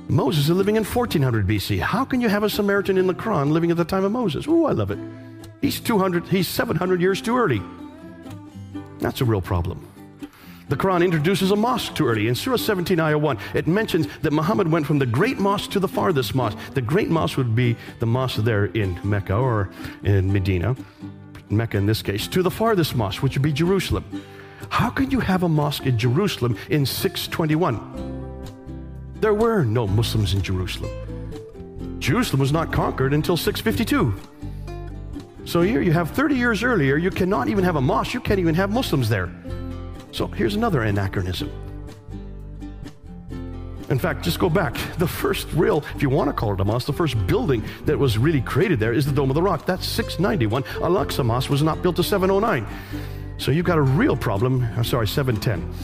Moses is living in 1400 BC. How can you have a Samaritan in the Quran living at the time of Moses? Oh, I love it. He's 200, he's 700 years too early. That's a real problem. The Quran introduces a mosque too early. In Surah 17, Ayah 1, it mentions that Muhammad went from the great mosque to the farthest mosque. The great mosque would be the mosque there in Mecca or in Medina, Mecca in this case, to the farthest mosque, which would be Jerusalem. How can you have a mosque in Jerusalem in 621? There were no Muslims in Jerusalem. Jerusalem was not conquered until 652. So here you have 30 years earlier, you cannot even have a mosque, you can't even have Muslims there. So here's another anachronism. In fact, just go back. The first real, if you want to call it a mosque, the first building that was really created there is the Dome of the Rock. That's 691. Al-Aqsa Mosque was not built to 709. So you've got a real problem. I'm sorry, 710.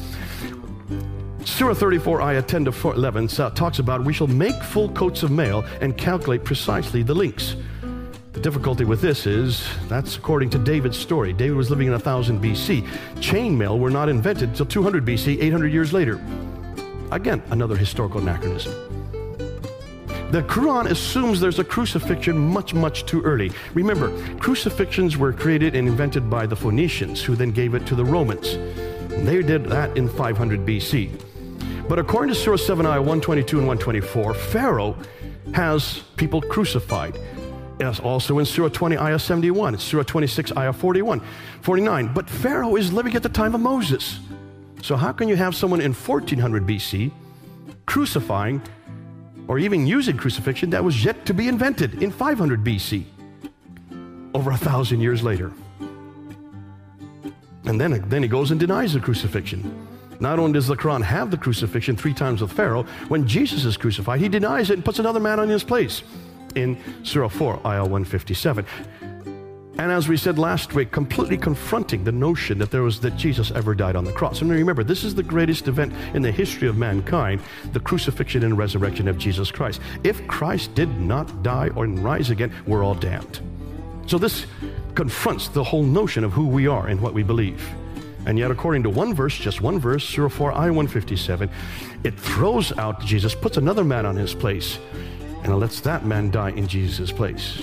Surah 34, ayah 10 to 11 talks about we shall make full coats of mail and calculate precisely the links. The difficulty with this is that's according to David's story. David was living in 1000 BC. Chainmail were not invented until 200 BC, 800 years later. Again, another historical anachronism. The Quran assumes there's a crucifixion much, much too early. Remember, crucifixions were created and invented by the Phoenicians, who then gave it to the Romans. They did that in 500 BC. But according to Surah 7, ayah 122 and 124, Pharaoh has people crucified. Also in Surah 20, ayah 71, it's Surah 26, ayah 41, 49. But Pharaoh is living at the time of Moses. So how can you have someone in 1400 BC crucifying or even using crucifixion that was yet to be invented in 500 BC? Over a thousand years later. And then, then he goes and denies the crucifixion. Not only does the Quran have the crucifixion three times with Pharaoh, when Jesus is crucified, he denies it and puts another man on his place in Surah 4, Ayah 157. And as we said last week, completely confronting the notion that there was that Jesus ever died on the cross. And remember, this is the greatest event in the history of mankind, the crucifixion and resurrection of Jesus Christ. If Christ did not die or rise again, we're all damned. So this confronts the whole notion of who we are and what we believe. And yet, according to one verse, just one verse, Surah 4, I 157, it throws out Jesus, puts another man on his place, and lets that man die in Jesus' place.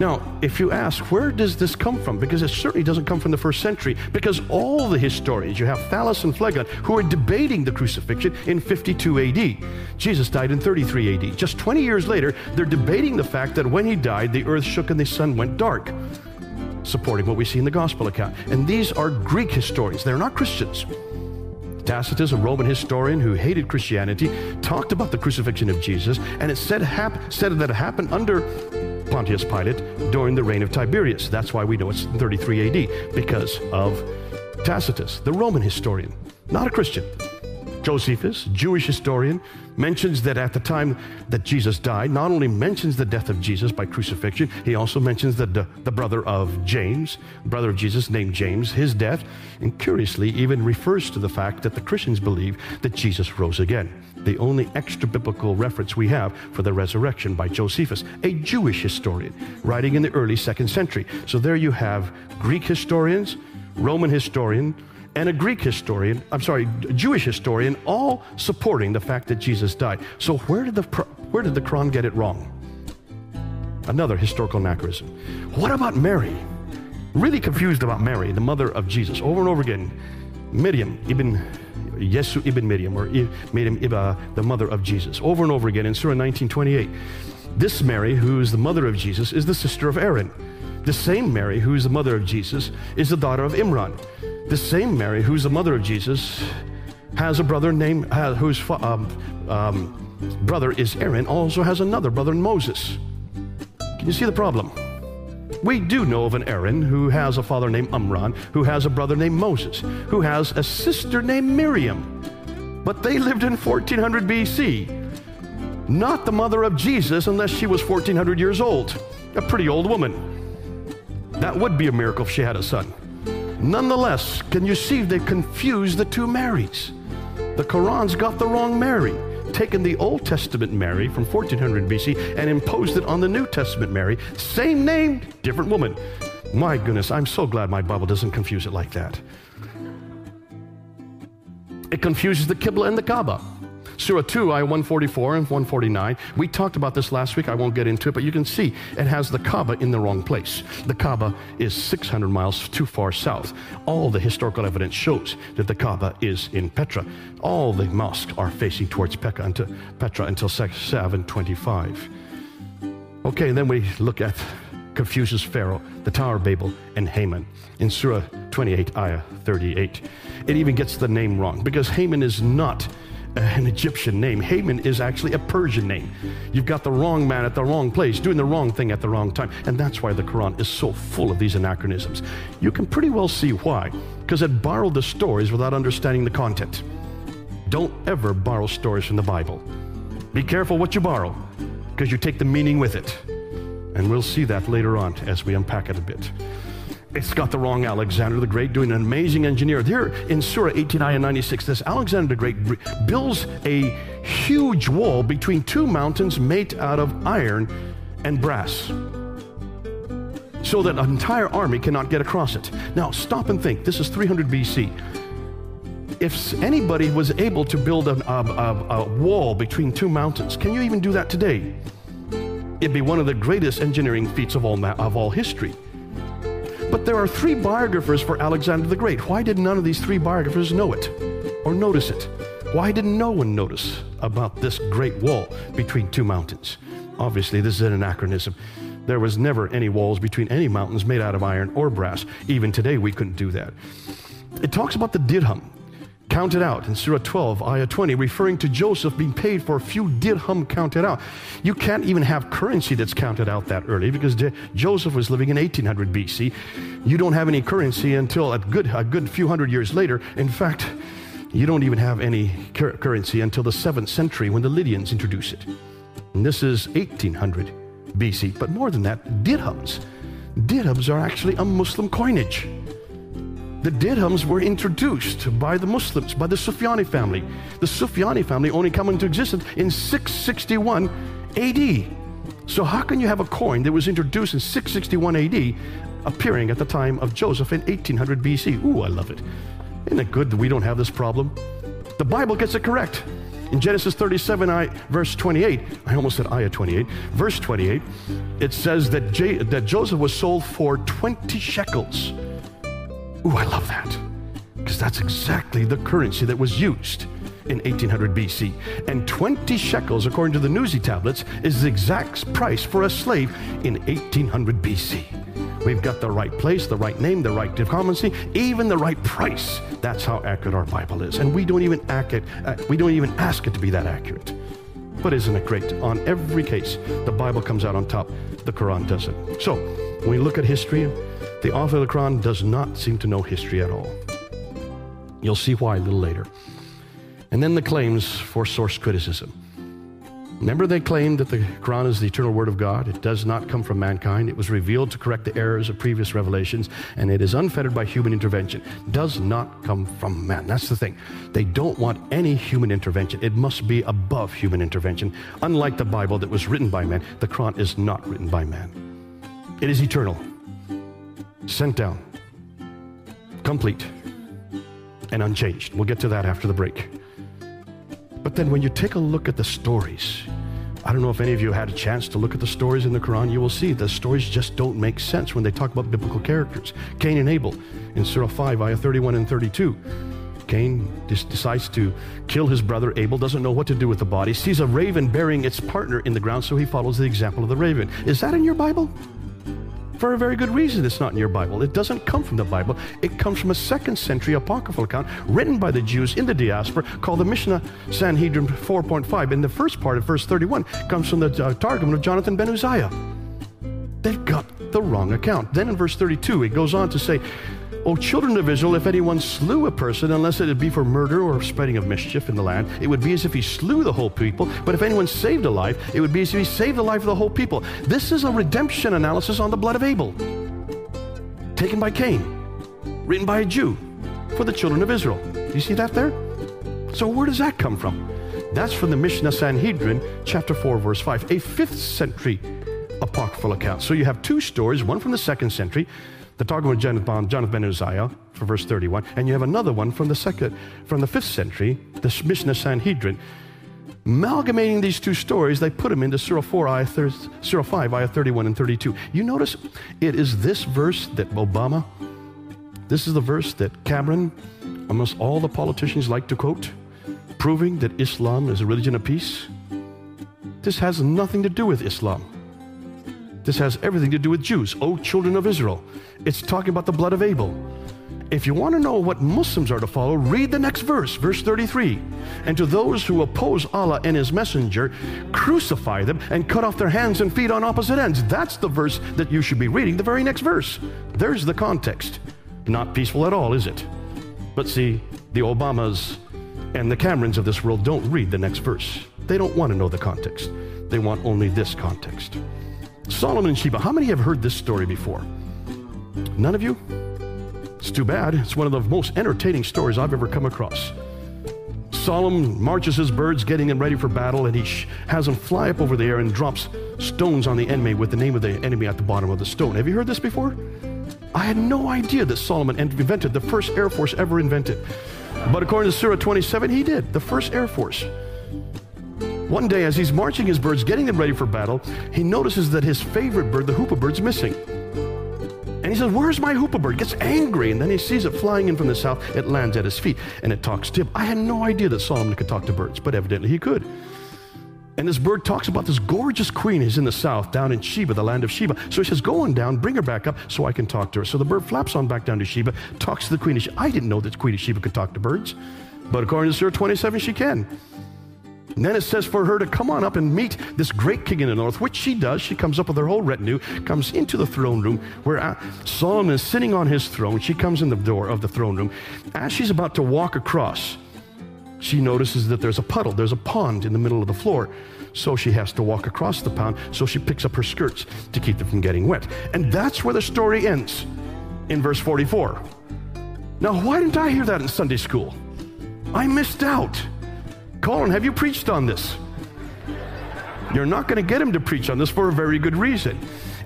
Now, if you ask, where does this come from? Because it certainly doesn't come from the first century, because all the historians, you have Thallus and Phlegon, who are debating the crucifixion in 52 AD. Jesus died in 33 AD. Just 20 years later, they're debating the fact that when he died, the earth shook and the sun went dark, supporting what we see in the gospel account. And these are Greek historians, they're not Christians. Tacitus, a Roman historian who hated Christianity, talked about the crucifixion of Jesus, and it said, hap- said that it happened under Pontius Pilate during the reign of Tiberius. That's why we know it's 33 AD, because of Tacitus, the Roman historian, not a Christian. Josephus, Jewish historian, mentions that at the time that Jesus died, not only mentions the death of Jesus by crucifixion, he also mentions the, the, the brother of James, brother of Jesus named James, his death, and curiously even refers to the fact that the Christians believe that Jesus rose again. The only extra biblical reference we have for the resurrection by Josephus, a Jewish historian, writing in the early second century. So there you have Greek historians, Roman historian, and a Greek historian, I'm sorry, a Jewish historian, all supporting the fact that Jesus died. So where did the, where did the Quran get it wrong? Another historical anachronism. What about Mary? Really confused about Mary, the mother of Jesus, over and over again. Miriam ibn Yesu ibn Miriam, or Miriam Iba, uh, the mother of Jesus, over and over again in Surah 1928. This Mary, who is the mother of Jesus, is the sister of Aaron. The same Mary, who is the mother of Jesus, is the daughter of Imran. The same Mary, who's the mother of Jesus, has a brother named, uh, whose um, um, brother is Aaron, also has another brother, Moses. Can you see the problem? We do know of an Aaron who has a father named Amram, who has a brother named Moses, who has a sister named Miriam. But they lived in 1400 BC. Not the mother of Jesus unless she was 1400 years old. A pretty old woman. That would be a miracle if she had a son. Nonetheless, can you see they confuse the two Marys? The Quran's got the wrong Mary, taken the Old Testament Mary from 1400 BC and imposed it on the New Testament Mary. Same name, different woman. My goodness, I'm so glad my Bible doesn't confuse it like that. It confuses the Qibla and the Kaaba. Surah 2, ayah 144 and 149. We talked about this last week. I won't get into it, but you can see it has the Kaaba in the wrong place. The Kaaba is 600 miles too far south. All the historical evidence shows that the Kaaba is in Petra. All the mosques are facing towards Petra until, Petra until 725. Okay, and then we look at Confucius Pharaoh, the Tower of Babel, and Haman in Surah 28, ayah 38. It even gets the name wrong because Haman is not an Egyptian name. Haman is actually a Persian name. You've got the wrong man at the wrong place, doing the wrong thing at the wrong time. And that's why the Quran is so full of these anachronisms. You can pretty well see why, because it borrowed the stories without understanding the content. Don't ever borrow stories from the Bible. Be careful what you borrow, because you take the meaning with it. And we'll see that later on as we unpack it a bit. It's got the wrong Alexander the Great doing an amazing engineer. There in Surah 89 and 96, this Alexander the Great builds a huge wall between two mountains made out of iron and brass so that an entire army cannot get across it. Now, stop and think. This is 300 BC. If anybody was able to build a, a, a wall between two mountains, can you even do that today? It'd be one of the greatest engineering feats of all, of all history. But there are three biographers for Alexander the Great. Why did none of these three biographers know it or notice it? Why did no one notice about this great wall between two mountains? Obviously, this is an anachronism. There was never any walls between any mountains made out of iron or brass. Even today, we couldn't do that. It talks about the dirham, counted out in Surah 12, Ayah 20, referring to Joseph being paid for a few dirham counted out. You can't even have currency that's counted out that early because Joseph was living in 1800 BC. You don't have any currency until a good, a good few hundred years later. In fact, you don't even have any cur- currency until the 7th century when the Lydians introduce it. And this is 1800 BC. But more than that, dirhams. Dirhams are actually a Muslim coinage. The dirhams were introduced by the Muslims, by the Sufyani family. The Sufyani family only come into existence in 661 AD. So how can you have a coin that was introduced in 661 AD appearing at the time of Joseph in 1800 BC? Ooh, I love it. Isn't it good that we don't have this problem? The Bible gets it correct. In Genesis 37, I, verse 28, I almost said ayah 28, verse 28, it says that, J, that Joseph was sold for 20 shekels. Ooh, I love that. Because that's exactly the currency that was used in 1800 BC. And 20 shekels, according to the Nuzi tablets, is the exact price for a slave in 1800 BC. We've got the right place, the right name, the right currency, even the right price. That's how accurate our Bible is. And we don't even act it, uh, we don't even ask it to be that accurate. But isn't it great? On every case, the Bible comes out on top. The Quran doesn't. So, when we look at history, the Quran does not seem to know history at all. You'll see why a little later. And then the claims for source criticism. Remember, they claimed that the Quran is the eternal word of God. It does not come from mankind. It was revealed to correct the errors of previous revelations, and it is unfettered by human intervention. Does not come from man. That's the thing. They don't want any human intervention. It must be above human intervention. Unlike the Bible that was written by man, the Quran is not written by man. It is eternal sent down, complete, and unchanged. We'll get to that after the break. But then when you take a look at the stories, I don't know if any of you had a chance to look at the stories in the Quran, you will see the stories just don't make sense when they talk about biblical characters. Cain and Abel in Surah 5, ayah 31 and 32. Cain decides to kill his brother Abel, doesn't know what to do with the body, sees a raven burying its partner in the ground, so he follows the example of the raven. Is that in your Bible? For a very good reason it's not in your Bible. It doesn't come from the Bible. It comes from a second century apocryphal account written by the Jews in the diaspora called the Mishnah Sanhedrin 4.5. And the first part of verse 31 comes from the uh, Targum of Jonathan ben Uzziah. They've got the wrong account. Then in verse 32, it goes on to say, O children of Israel, if anyone slew a person, unless it be for murder or spreading of mischief in the land, it would be as if he slew the whole people. But if anyone saved a life, it would be as if he saved the life of the whole people. This is a redemption analysis on the blood of Abel, taken by Cain, written by a Jew for the children of Israel. Do you see that there? So where does that come from? That's from the Mishnah Sanhedrin, chapter 4, verse 5, a fifth century apocryphal account. So you have two stories, one from the second century, the Targum of Jonathan, Jonathan ben Uzziah for verse 31, and you have another one from the second, from the fifth century, the Mishnah Sanhedrin, amalgamating these two stories, they put them into Surah 4, ayah thir- Surah 5, ayah 31 and 32. You notice it is this verse that Obama, this is the verse that Cameron, almost all the politicians like to quote, proving that Islam is a religion of peace. This has nothing to do with Islam. This has everything to do with Jews. Oh, children of Israel. It's talking about the blood of Abel. If you want to know what Muslims are to follow, read the next verse, verse 33. And to those who oppose Allah and His Messenger, crucify them and cut off their hands and feet on opposite ends. That's the verse that you should be reading, the very next verse. There's the context. Not peaceful at all, is it? But see, the Obamas and the Camerons of this world don't read the next verse. They don't want to know the context, they want only this context. Solomon and Sheba, how many have heard this story before? None of you? It's too bad. It's one of the most entertaining stories I've ever come across. Solomon marches his birds, getting them ready for battle, and he sh- has them fly up over the air and drops stones on the enemy with the name of the enemy at the bottom of the stone. Have you heard this before? I had no idea that Solomon invented the first Air Force ever invented. But according to Surah 27, he did, the first Air Force. One day, as he's marching his birds, getting them ready for battle, he notices that his favorite bird, the hoopoe bird's missing. And he says, Where's my hoopoe bird? Gets angry, and then he sees it flying in from the south. It lands at his feet, and it talks to him. I had no idea that Solomon could talk to birds, but evidently he could. And this bird talks about this gorgeous queen who's in the south, down in Sheba, the land of Sheba. So he says, Go on down, bring her back up so I can talk to her. So the bird flaps on back down to Sheba, talks to the queen of Sheba. I didn't know that Queen of Sheba could talk to birds, but according to Surah 27, she can. And then it says for her to come on up and meet this great king in the north, which she does. She comes up with her whole retinue, comes into the throne room where uh, Solomon is sitting on his throne. She comes in the door of the throne room. As she's about to walk across, she notices that there's a puddle, there's a pond in the middle of the floor. So she has to walk across the pond, so she picks up her skirts to keep them from getting wet. And that's where the story ends in verse 44. Now, why didn't I hear that in Sunday school? I missed out. Colin, have you preached on this? You're not going to get him to preach on this for a very good reason.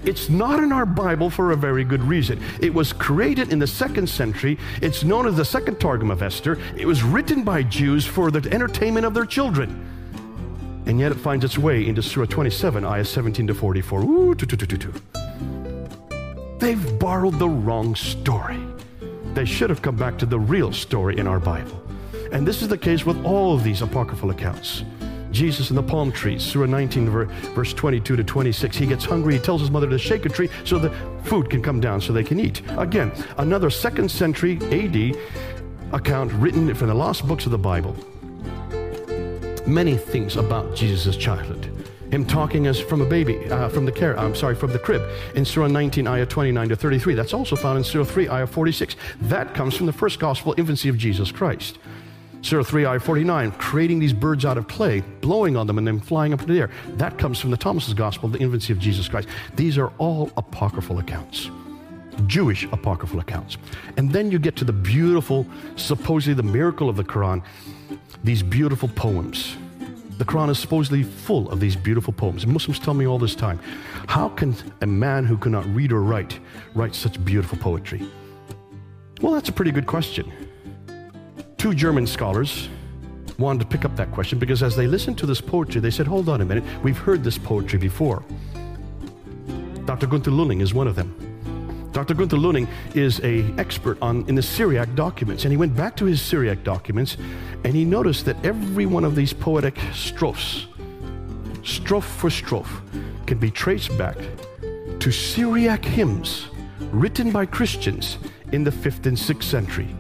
It's not in our Bible for a very good reason. It was created in the second century. It's known as the Second Targum of Esther. It was written by Jews for the entertainment of their children. And yet it finds its way into Surah 27, ayah 17 to 44. Ooh, They've borrowed the wrong story. They should have come back to the real story in our Bible. And this is the case with all of these apocryphal accounts. Jesus in the palm trees, Surah 19, verse 22 to 26. He gets hungry. He tells his mother to shake a tree so the food can come down so they can eat. Again, another second century AD account written from the lost books of the Bible. Many things about Jesus' childhood. Him talking as from a baby, uh, from the care, I'm sorry, from the crib in Surah 19, ayah 29 to 33. That's also found in Surah 3, ayah 46. That comes from the first gospel infancy of Jesus Christ. Surah 3, ayah 49, creating these birds out of clay, blowing on them, and then flying up into the air. That comes from the Thomas's Gospel, the infancy of Jesus Christ. These are all apocryphal accounts. Jewish apocryphal accounts. And then you get to the beautiful, supposedly the miracle of the Quran, these beautiful poems. The Quran is supposedly full of these beautiful poems. Muslims tell me all this time how can a man who cannot read or write write such beautiful poetry? Well, that's a pretty good question. Two German scholars wanted to pick up that question because as they listened to this poetry, they said, Hold on a minute, we've heard this poetry before. Dr. Gunther Lüling is one of them. Dr. Gunther Lüling is a expert on in the Syriac documents, and he went back to his Syriac documents, and he noticed that every one of these poetic strophes, strophe for strophe, can be traced back to Syriac hymns written by Christians in the 5th and 6th century.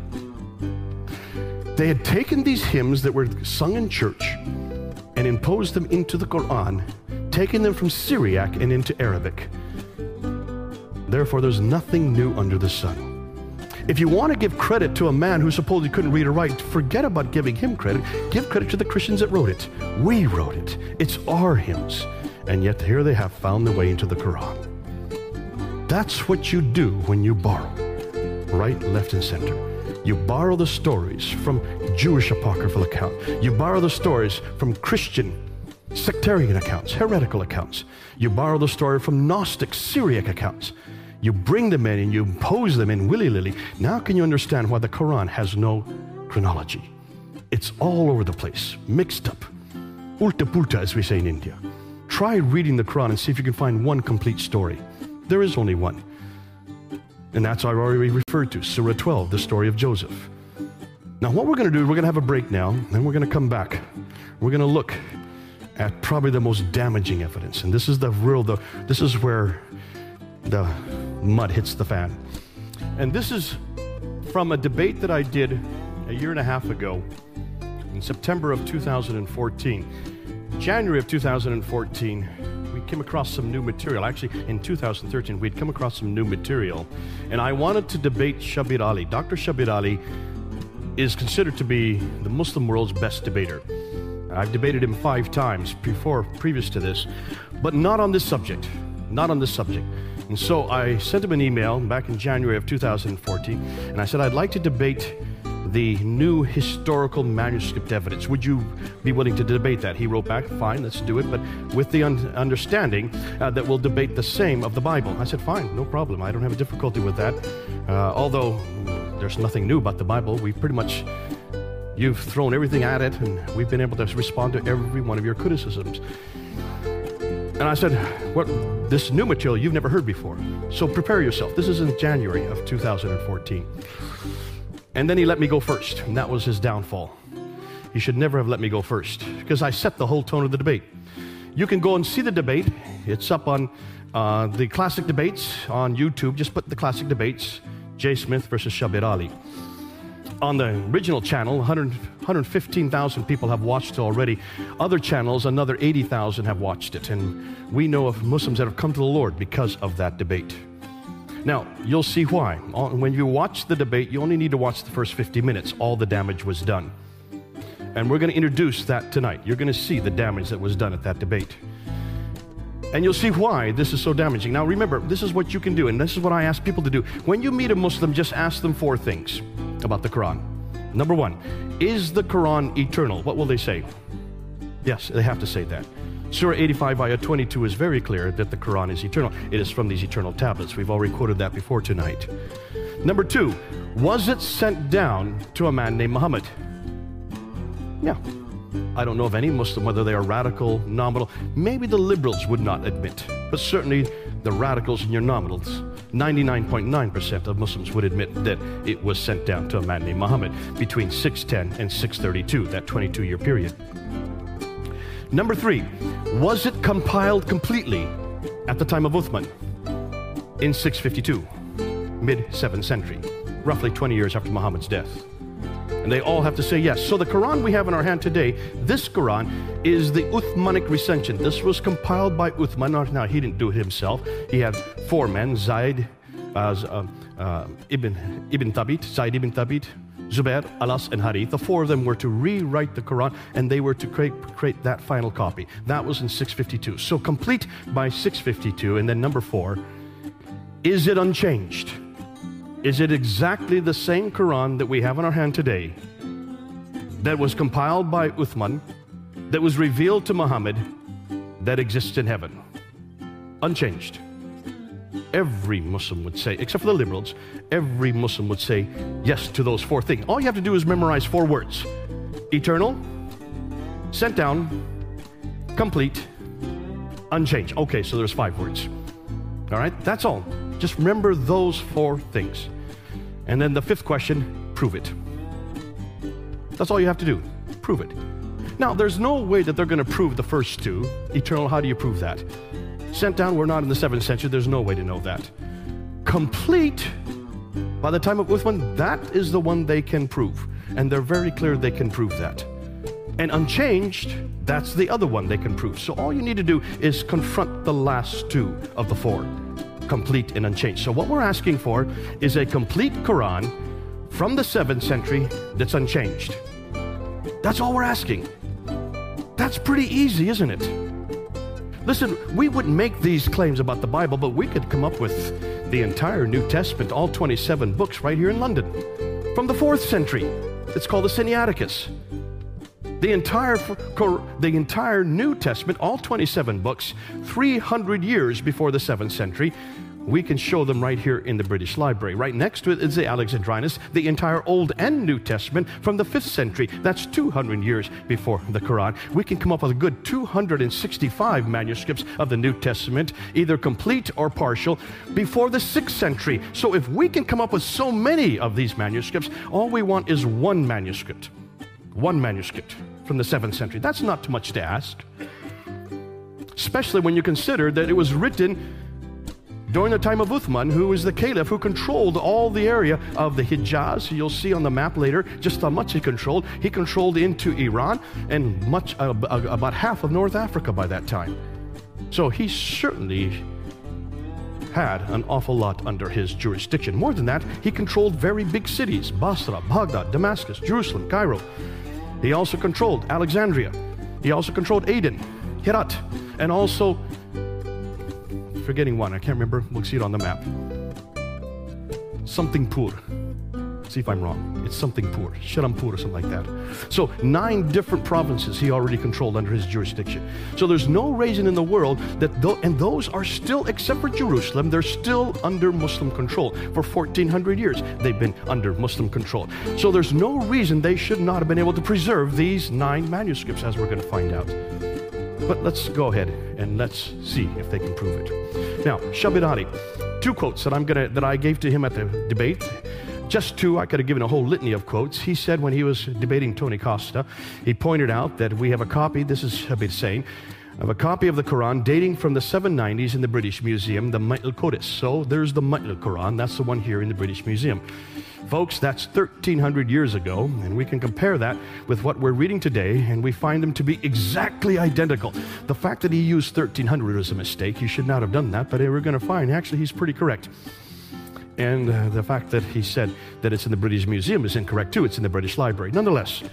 They had taken these hymns that were sung in church and imposed them into the Quran, taking them from Syriac and into Arabic. Therefore, there's nothing new under the sun. If you want to give credit to a man who supposedly couldn't read or write, forget about giving him credit. Give credit to the Christians that wrote it. We wrote it. It's our hymns. And yet, here they have found their way into the Quran. That's what you do when you borrow right, left, and center. You borrow the stories from Jewish apocryphal account. You borrow the stories from Christian sectarian accounts, heretical accounts. You borrow the story from Gnostic Syriac accounts. You bring them in and you impose them in willy nilly. Now, can you understand why the Quran has no chronology? It's all over the place, mixed up. ulta pulta, as we say in India. Try reading the Quran and see if you can find one complete story. There is only one. And that's I already referred to, Surah 12, the story of Joseph. Now, what we're going to do, we're going to have a break now, and we're going to come back. We're going to look at probably the most damaging evidence. And this is the real, the, this is where the mud hits the fan. And this is from a debate that I did a year and a half ago in September of 2014. January of 2014, we came across some new material. Actually, in 2013, we'd come across some new material. And I wanted to debate Shabir Ali. Dr. Shabir Ali is considered to be the Muslim world's best debater. I've debated him five times before, previous to this, but not on this subject. Not on this subject. And so I sent him an email back in January of 2014, and I said, I'd like to debate the new historical manuscript evidence. Would you be willing to debate that? He wrote back, fine, let's do it, but with the un- understanding uh, that we'll debate the same of the Bible. I said, fine, no problem. I don't have a difficulty with that. Uh, although there's nothing new about the Bible, we pretty much You've thrown everything at it, and we've been able to respond to every one of your criticisms. And I said, What this new material you've never heard before. So prepare yourself. This is in January of 2014. And then he let me go first, and that was his downfall. He should never have let me go first because I set the whole tone of the debate. You can go and see the debate. It's up on uh, the classic debates on YouTube. Just put the classic debates, Jay Smith versus Shabir Ali on the original channel, 100, 115,000 people have watched it already. Other channels, another 80,000 have watched it. And we know of Muslims that have come to the Lord because of that debate. Now, you'll see why. When you watch the debate, you only need to watch the first 50 minutes. All the damage was done. And we're going to introduce that tonight. You're going to see the damage that was done at that debate. And you'll see why this is so damaging. Now, remember, this is what you can do, and this is what I ask people to do. When you meet a Muslim, just ask them four things about the Quran. Number one, is the Quran eternal? What will they say? Yes, they have to say that. Surah 85, ayah 22 is very clear that the Quran is eternal. It is from these eternal tablets. We've already quoted that before tonight. Number two, was it sent down to a man named Muhammad? Yeah. I don't know of any Muslim, whether they are radical, nominal. Maybe the liberals would not admit, but certainly the radicals and your nominals 99.9% of Muslims would admit that it was sent down to a man named Muhammad between 610 and 632, that 22 year period. Number three, was it compiled completely at the time of Uthman in 652, mid 7th century, roughly 20 years after Muhammad's death? And they all have to say yes. So the Quran we have in our hand today, this Quran is the Uthmanic recension. This was compiled by Uthman. Now, he didn't do it himself. He had four men, Zaid, uh, uh, uh, Ibn, Ibn Thabit, Zaid ibn Thabit, Zubair, Alas, and Harith. The four of them were to rewrite the Quran and they were to create, create that final copy. That was in 652. So complete by 652. And then number four, is it unchanged? Is it exactly the same Quran that we have in our hand today that was compiled by Uthman, that was revealed to Muhammad, that exists in heaven? Unchanged. Every Muslim would say, except for the liberals, every Muslim would say yes to those four things. All you have to do is memorize four words eternal, sent down, complete, unchanged. Okay, so there's five words. All right, that's all. Just remember those four things. And then the fifth question prove it. That's all you have to do. Prove it. Now, there's no way that they're going to prove the first two. Eternal, how do you prove that? Sent down, we're not in the seventh century. There's no way to know that. Complete, by the time of Uthman, that is the one they can prove. And they're very clear they can prove that. And unchanged, that's the other one they can prove. So all you need to do is confront the last two of the four complete and unchanged. So, what we're asking for is a complete Quran from the 7th century that's unchanged. That's all we're asking. That's pretty easy, isn't it? Listen, we wouldn't make these claims about the Bible, but we could come up with the entire New Testament, all 27 books, right here in London from the 4th century. It's called the Sinaiticus. The entire, the entire New Testament, all 27 books, 300 years before the 7th century, we can show them right here in the British Library. Right next to it is the Alexandrinus, the entire Old and New Testament from the 5th century. That's 200 years before the Quran. We can come up with a good 265 manuscripts of the New Testament, either complete or partial, before the 6th century. So if we can come up with so many of these manuscripts, all we want is one manuscript. One manuscript from the 7th century. That's not too much to ask. Especially when you consider that it was written during the time of Uthman, who was the caliph who controlled all the area of the Hijaz. You'll see on the map later just how much he controlled. He controlled into Iran and much uh, about half of North Africa by that time. So he certainly had an awful lot under his jurisdiction. More than that, he controlled very big cities Basra, Baghdad, Damascus, Jerusalem, Cairo. He also controlled Alexandria. He also controlled Aden, Herat, and also forgetting one. I can't remember. We'll see it on the map. Something Pur. See if I'm wrong. It's something Pur, Shirampur or something like that. So nine different provinces he already controlled under his jurisdiction. So there's no reason in the world that though, and those are still, except for Jerusalem, they're still under Muslim control. For 1400 years, they've been under Muslim control. So there's no reason they should not have been able to preserve these nine manuscripts, as we're going to find out. But let's go ahead and let's see if they can prove it. Now, Shabir Ali, two quotes that I'm gonna that I gave to him at the debate. Just two, I could have given a whole litany of quotes. He said when he was debating Tony Costa, he pointed out that we have a copy, this is Shabir saying, of a copy of the Quran dating from the 790s in the British Museum, the Mayt al So there's the Mayt al-Quran, that's the one here in the British Museum. Folks, that's 1,300 years ago, and we can compare that with what we're reading today, and we find them to be exactly identical. The fact that he used 1,300 is a mistake. He should not have done that, but we're going to find actually he's pretty correct. And uh, the fact that he said that it's in the British Museum is incorrect too. It's in the British Library. Nonetheless,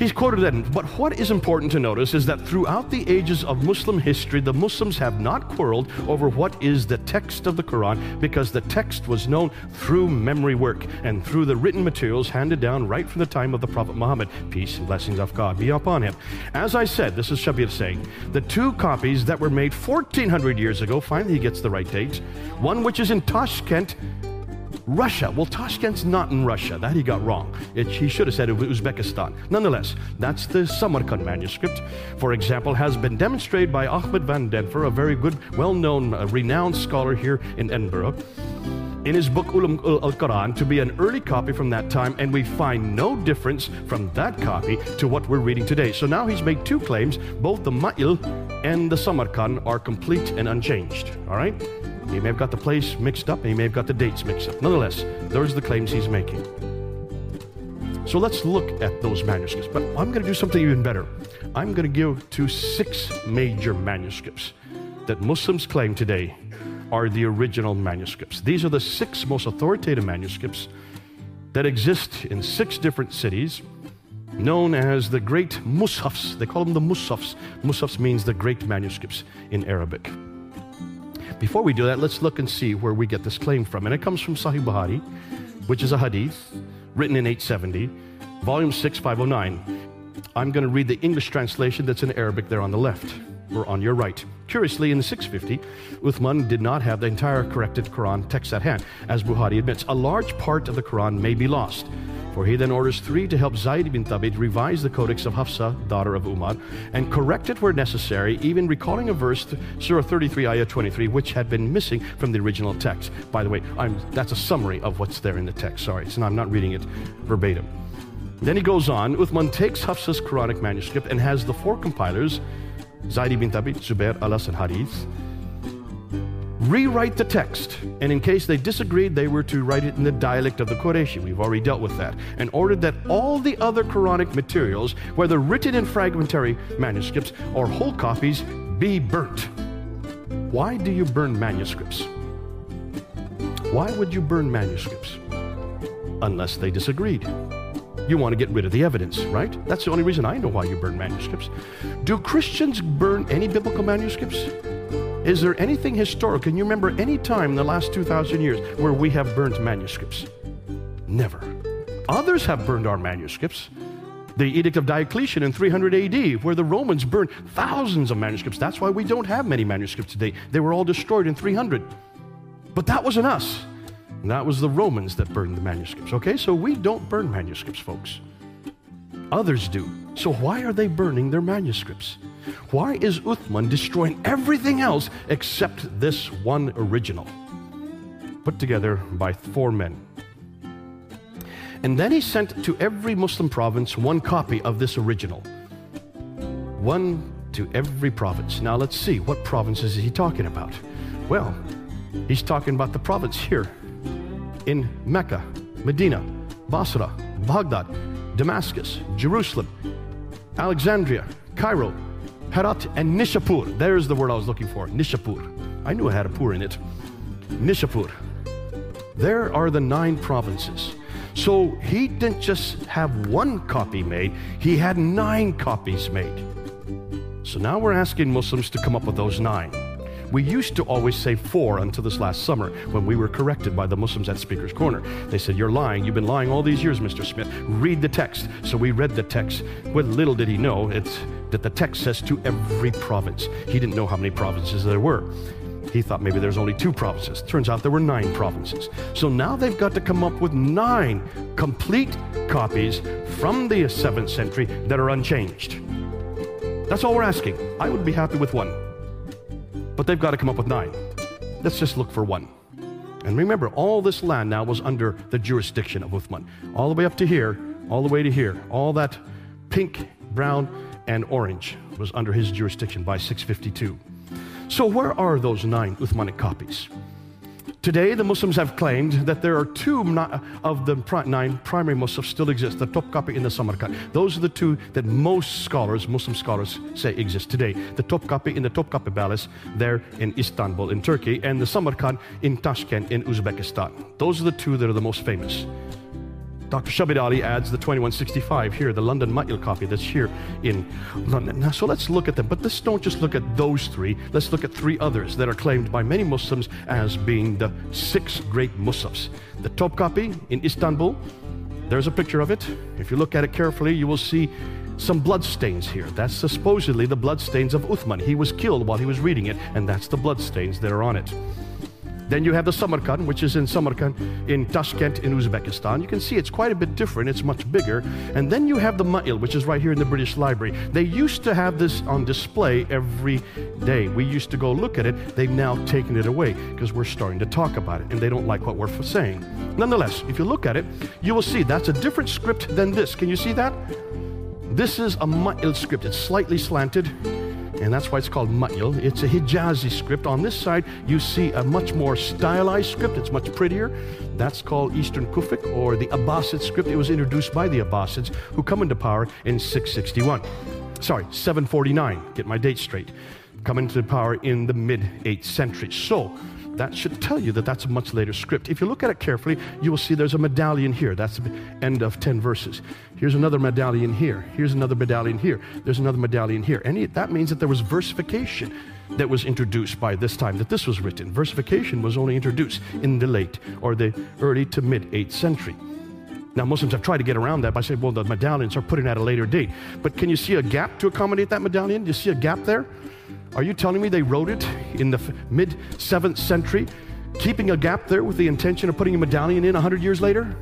He's quoted that. But what is important to notice is that throughout the ages of Muslim history, the Muslims have not quarreled over what is the text of the Quran because the text was known through memory work and through the written materials handed down right from the time of the Prophet Muhammad. Peace and blessings of God be upon him. As I said, this is Shabir saying, the two copies that were made 1400 years ago, finally he gets the right date, one which is in Tashkent Russia. Well, Tashkent's not in Russia. That he got wrong. It, he should have said it was Uzbekistan. Nonetheless, that's the Samarkand manuscript, for example, has been demonstrated by Ahmed von Denffer, a very good, well known, uh, renowned scholar here in Edinburgh, in his book Ulum al Quran to be an early copy from that time, and we find no difference from that copy to what we're reading today. So now he's made two claims both the Ma'il and the Samarkand are complete and unchanged. All right? He may have got the place mixed up, and he may have got the dates mixed up. Nonetheless, those are the claims he's making. So let's look at those manuscripts. But I'm going to do something even better. I'm going to give to six major manuscripts that Muslims claim today are the original manuscripts. These are the six most authoritative manuscripts that exist in six different cities, known as the Great Mushafs. They call them the Mushafs. Mushafs means the great manuscripts in Arabic. Before we do that, let's look and see where we get this claim from. And it comes from Sahih Bukhari, which is a hadith written in 870, volume 6, 509. I'm going to read the English translation that's in Arabic there on the left or on your right. Curiously, in the 650, Uthman did not have the entire corrected Quran text at hand. As Bukhari admits, a large part of the Quran may be lost. For he then orders three to help Zayd bin Thabit revise the Codex of Hafsa, daughter of Umar, and correct it where necessary, even recalling a verse, Surah 33, Ayah 23, which had been missing from the original text. By the way, I'm, that's a summary of what's there in the text. Sorry, so I'm not reading it verbatim. Then he goes on, Uthman takes Hafsa's Quranic manuscript and has the four compilers, Zayd bin Thabit, Zubair, Alas, and Harith, rewrite the text. And in case they disagreed, they were to write it in the dialect of the Qurayshi. We've already dealt with that. And ordered that all the other Quranic materials, whether written in fragmentary manuscripts or whole copies, be burnt. Why do you burn manuscripts? Why would you burn manuscripts? Unless they disagreed. You want to get rid of the evidence, right? That's the only reason I know why you burn manuscripts. Do Christians burn any biblical manuscripts? Is there anything historical? Can you remember any time in the last 2,000 years where we have burned manuscripts? Never. Others have burned our manuscripts, The Edict of Diocletian in 300 AD, where the Romans burned thousands of manuscripts. That's why we don't have many manuscripts today. They were all destroyed in 300. But that wasn't us. That was the Romans that burned the manuscripts. Okay, so we don't burn manuscripts, folks. Others do. So why are they burning their manuscripts? Why is Uthman destroying everything else except this one original? Put together by four men. And then he sent to every Muslim province one copy of this original. One to every province. Now let's see, what provinces is he talking about? Well, he's talking about the province here in Mecca, Medina, Basra, Baghdad, Damascus, Jerusalem, Alexandria, Cairo, Herat, and Nishapur. There's the word I was looking for Nishapur. I knew it had a pur in it. Nishapur. There are the nine provinces. So he didn't just have one copy made, he had nine copies made. So now we're asking Muslims to come up with those nine. We used to always say four until this last summer when we were corrected by the Muslims at Speaker's Corner. They said, You're lying. You've been lying all these years, Mr. Smith. Read the text. So we read the text. What little did he know it's that the text says to every province. He didn't know how many provinces there were. He thought maybe there's only two provinces. Turns out there were nine provinces. So now they've got to come up with nine complete copies from the 7th century that are unchanged. That's all we're asking. I would be happy with one but they've got to come up with nine. Let's just look for one. And remember, all this land now was under the jurisdiction of Uthman. All the way up to here, all the way to here. All that pink, brown, and orange was under his jurisdiction by 652. So, where are those nine Uthmanic copies? Today, the Muslims have claimed that there are two of the nine primary Muslims still exist, the Topkapi and the Samarkand. Those are the two that most scholars, Muslim scholars, say exist today. The Topkapi in the Topkapi Palace there in Istanbul in Turkey, and the Samarkand in Tashkent in Uzbekistan. Those are the two that are the most famous. Dr. Shabir Ali adds the 2165 here, the London Ma'il copy that's here in London. Now, so let's look at them. But let's don't just look at those three. Let's look at three others that are claimed by many Muslims as being the six great Muslims. The Topkapi in Istanbul, there's a picture of it. If you look at it carefully, you will see some blood stains here. That's supposedly the blood stains of Uthman. He was killed while he was reading it, and that's the blood stains that are on it. Then you have the Samarkand, which is in Samarkand, in Tashkent, in Uzbekistan. You can see it's quite a bit different, it's much bigger. And then you have the Ma'il, which is right here in the British Library. They used to have this on display every day. We used to go look at it. They've now taken it away because we're starting to talk about it and they don't like what we're saying. Nonetheless, if you look at it, you will see that's a different script than this. Can you see that? This is a Ma'il script. It's slightly slanted and that's why it's called Ma'il. It's a Hijazi script. On this side, you see a much more stylized script. It's much prettier. That's called Eastern Kufic or the Abbasid script. It was introduced by the Abbasids who come into power in 661. Sorry, 749. Get my date straight. Come into power in the mid 8th century. So, that should tell you that that's a much later script. If you look at it carefully, you will see there's a medallion here. That's the end of 10 verses. Here's another medallion here. Here's another medallion here. There's another medallion here. And that means that there was versification that was introduced by this time that this was written. Versification was only introduced in the late or the early to mid 8th century. Now, Muslims have tried to get around that by saying, well, the medallions are put in at a later date. But can you see a gap to accommodate that medallion? Do you see a gap there? Are you telling me they wrote it in the mid 7th century, keeping a gap there with the intention of putting a medallion in 100 years later?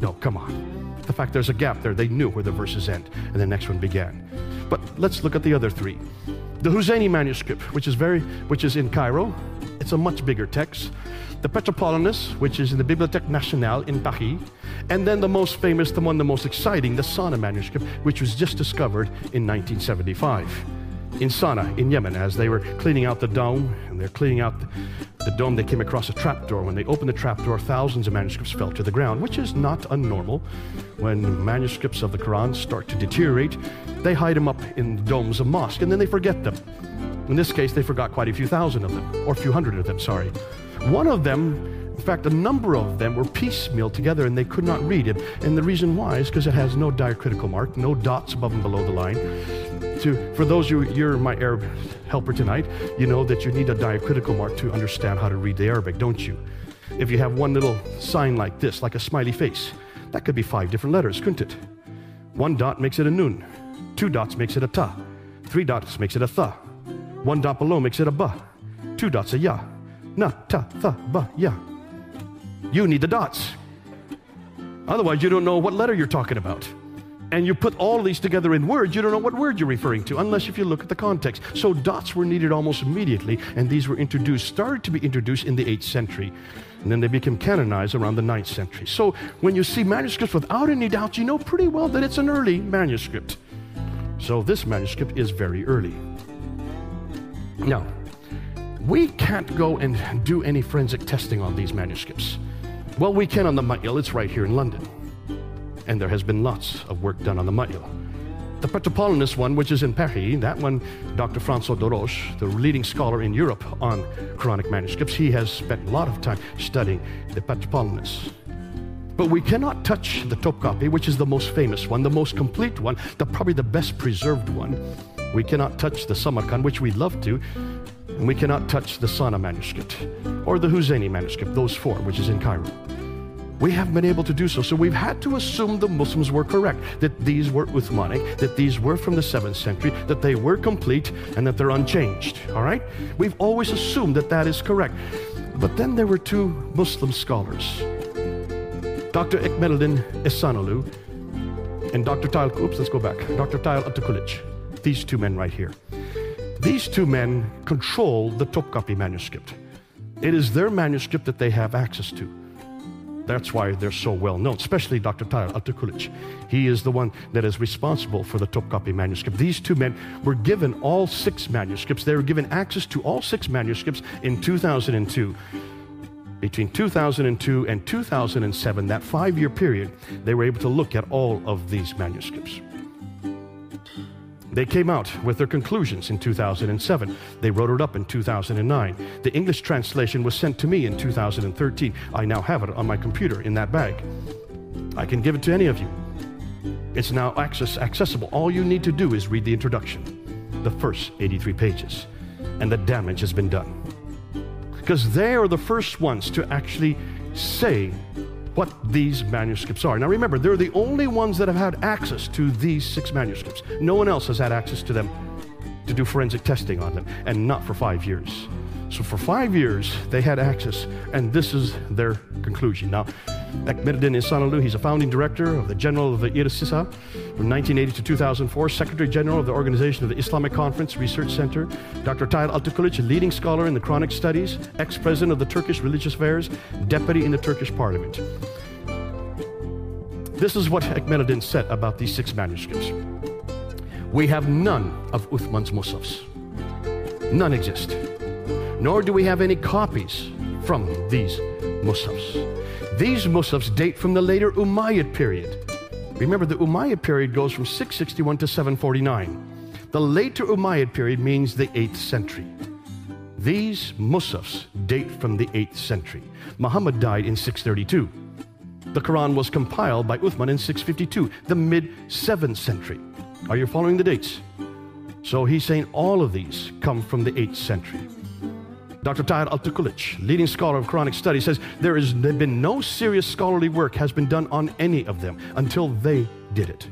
No, come on. The fact there's a gap there, they knew where the verses end, and the next one began. But let's look at the other three. The Huzayni manuscript, which is very, which is in Cairo, it's a much bigger text. The Petropolitanus, which is in the Bibliothèque Nationale in Paris, and then the most famous, the one the most exciting, the Sana manuscript, which was just discovered in 1975 in Sana'a, in Yemen, as they were cleaning out the dome, and they're cleaning out the, dome, they came across a trapdoor. When they opened the trapdoor, thousands of manuscripts fell to the ground, which is not unnormal. When manuscripts of the Quran start to deteriorate, they hide them up in the domes of mosque, and then they forget them. In this case, they forgot quite a few thousand of them, or a few hundred of them, sorry. One of them in fact, a number of them were piecemeal together and they could not read it. And the reason why is because it has no diacritical mark, no dots above and below the line to, for those you, you're my Arab helper tonight, you know that you need a diacritical mark to understand how to read the Arabic, don't you? If you have one little sign like this, like a smiley face, that could be five different letters, couldn't it? One dot makes it a nun. Two dots makes it a ta. Three dots makes it a tha. One dot below makes it a ba. Two dots a ya. Na, ta, tha, ba, ya. You need the dots. Otherwise, you don't know what letter you're talking about. And you put all these together in words, you don't know what word you're referring to, unless if you look at the context. So dots were needed almost immediately, and these were introduced, started to be introduced in the 8th century. And then they became canonized around the 9th century. So when you see manuscripts without any doubts, you know pretty well that it's an early manuscript. So this manuscript is very early. Now, we can't go and do any forensic testing on these manuscripts. Well, we can on the Ma'il, it's right here in London. And there has been lots of work done on the Ma'il. The Petropolitanus one, which is in Paris, that one, Dr. François Déroche, the leading scholar in Europe on Quranic manuscripts, he has spent a lot of time studying the Petropolitanus. But we cannot touch the Topkapi, which is the most famous one, the most complete one, the, probably the best preserved one. We cannot touch the Samarkand, which we'd love to, and we cannot touch the Sana manuscript or the Huzeni manuscript, those four, which is in Cairo. We haven't been able to do so. So we've had to assume the Muslims were correct, that these were Uthmanic, that these were from the 7th century, that they were complete, and that they're unchanged. All right? We've always assumed that that is correct. But then there were two Muslim scholars, Dr. Ekmeleddin Ihsanoglu and Dr. Tayyar, oops, let's go back, Dr. Tayyar Altikulac. These two men right here. These two men control the Topkapi manuscript. It is their manuscript that they have access to. That's why they're so well known, especially Dr. Tayyar Altikulac. He is the one that is responsible for the Topkapi manuscript. These two men were given all six manuscripts. They were given access to all six manuscripts in 2002. Between 2002 and 2007, that five year period, they were able to look at all of these manuscripts. They came out with their conclusions in 2007. They wrote it up in 2009. The English translation was sent to me in 2013. I now have it on my computer in that bag. I can give it to any of you. It's now access, accessible. All you need to do is read the introduction, the first 83 pages, and the damage has been done. Because they are the first ones to actually say what these manuscripts are. Now remember, they're the only ones that have had access to these six manuscripts. No one else has had access to them to do forensic testing on them, and not for five years. So for five years, they had access, and this is their conclusion. Now, Ekmeleddin Ihsanoglu, he's a founding director of the General of the IRCICA from 1980 to 2004, Secretary General of the Organization of the Islamic Conference Research Center, Dr. Tayyar Altikulac, a leading scholar in the Quranic studies, ex-president of the Turkish Religious Affairs, deputy in the Turkish Parliament. This is what Ekmeleddin said about these six manuscripts. We have none of Uthman's Mushafs. None exist nor do we have any copies from these Mushafs. These Mushafs date from the later Umayyad period. Remember, the Umayyad period goes from 661 to 749. The later Umayyad period means the 8th century. These Mushafs date from the 8th century. Muhammad died in 632. The Quran was compiled by Uthman in 652, the mid 7th century. Are you following the dates? So he's saying all of these come from the 8th century. Dr. Tayyar Altikulac, leading scholar of Quranic studies, says there has been no serious scholarly work has been done on any of them until they did it.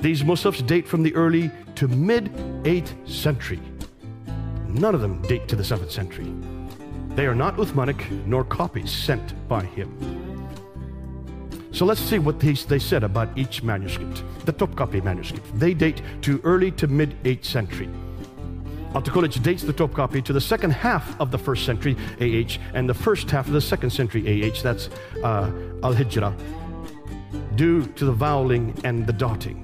These Mushafs date from the early to mid 8th century. None of them date to the 7th century. They are not Uthmanic nor copies sent by him. So let's see what they, they said about each manuscript. The Topkapi manuscript. They date to early to mid 8th century. Altikulac dates the Topkapi to the second half of the first century AH and the first half of the second century AH, that's uh, Al Hijra, due to the voweling and the dotting.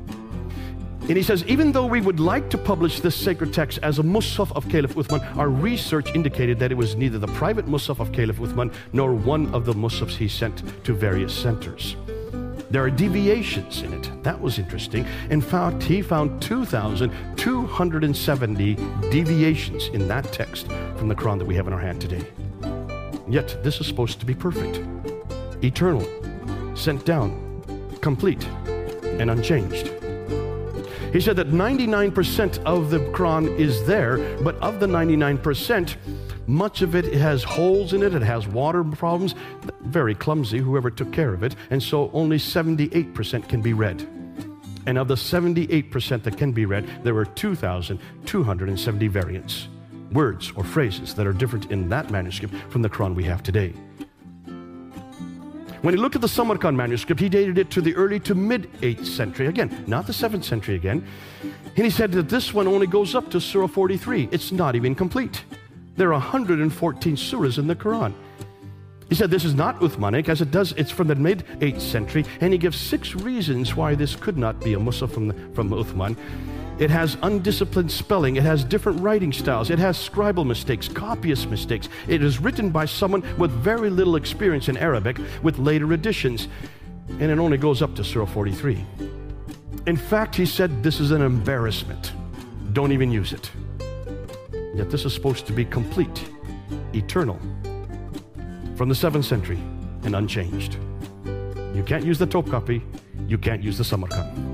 And he says, even though we would like to publish this sacred text as a Mushaf of Caliph Uthman, our research indicated that it was neither the private Mushaf of Caliph Uthman nor one of the Mushafs he sent to various centers. There are deviations in it. That was interesting. In fact, he found 2,270 deviations in that text from the Quran that we have in our hand today. Yet, this is supposed to be perfect, eternal, sent down, complete, and unchanged. He said that 99% of the Quran is there, but of the 99%, much of it has holes in it, it has water problems, very clumsy, whoever took care of it, and so only 78% can be read. And of the 78% that can be read, there were 2,270 variants, words or phrases that are different in that manuscript from the Quran we have today. When he looked at the Samarkand manuscript, he dated it to the early to mid 8th century. Again, not the 7th century again. And he said that this one only goes up to Surah 43. It's not even complete. There are 114 surahs in the Quran. He said this is not Uthmanic, as it does, it's from the mid 8th century, and he gives six reasons why this could not be a Mushaf from, the, from Uthman. It has undisciplined spelling. It has different writing styles. It has scribal mistakes, copyist mistakes. It is written by someone with very little experience in Arabic with later additions. And it only goes up to Surah 43. In fact, he said this is an embarrassment. Don't even use it. Yet this is supposed to be complete, eternal, from the 7th century and unchanged. You can't use the Topkapi, you can't use the Samarkand.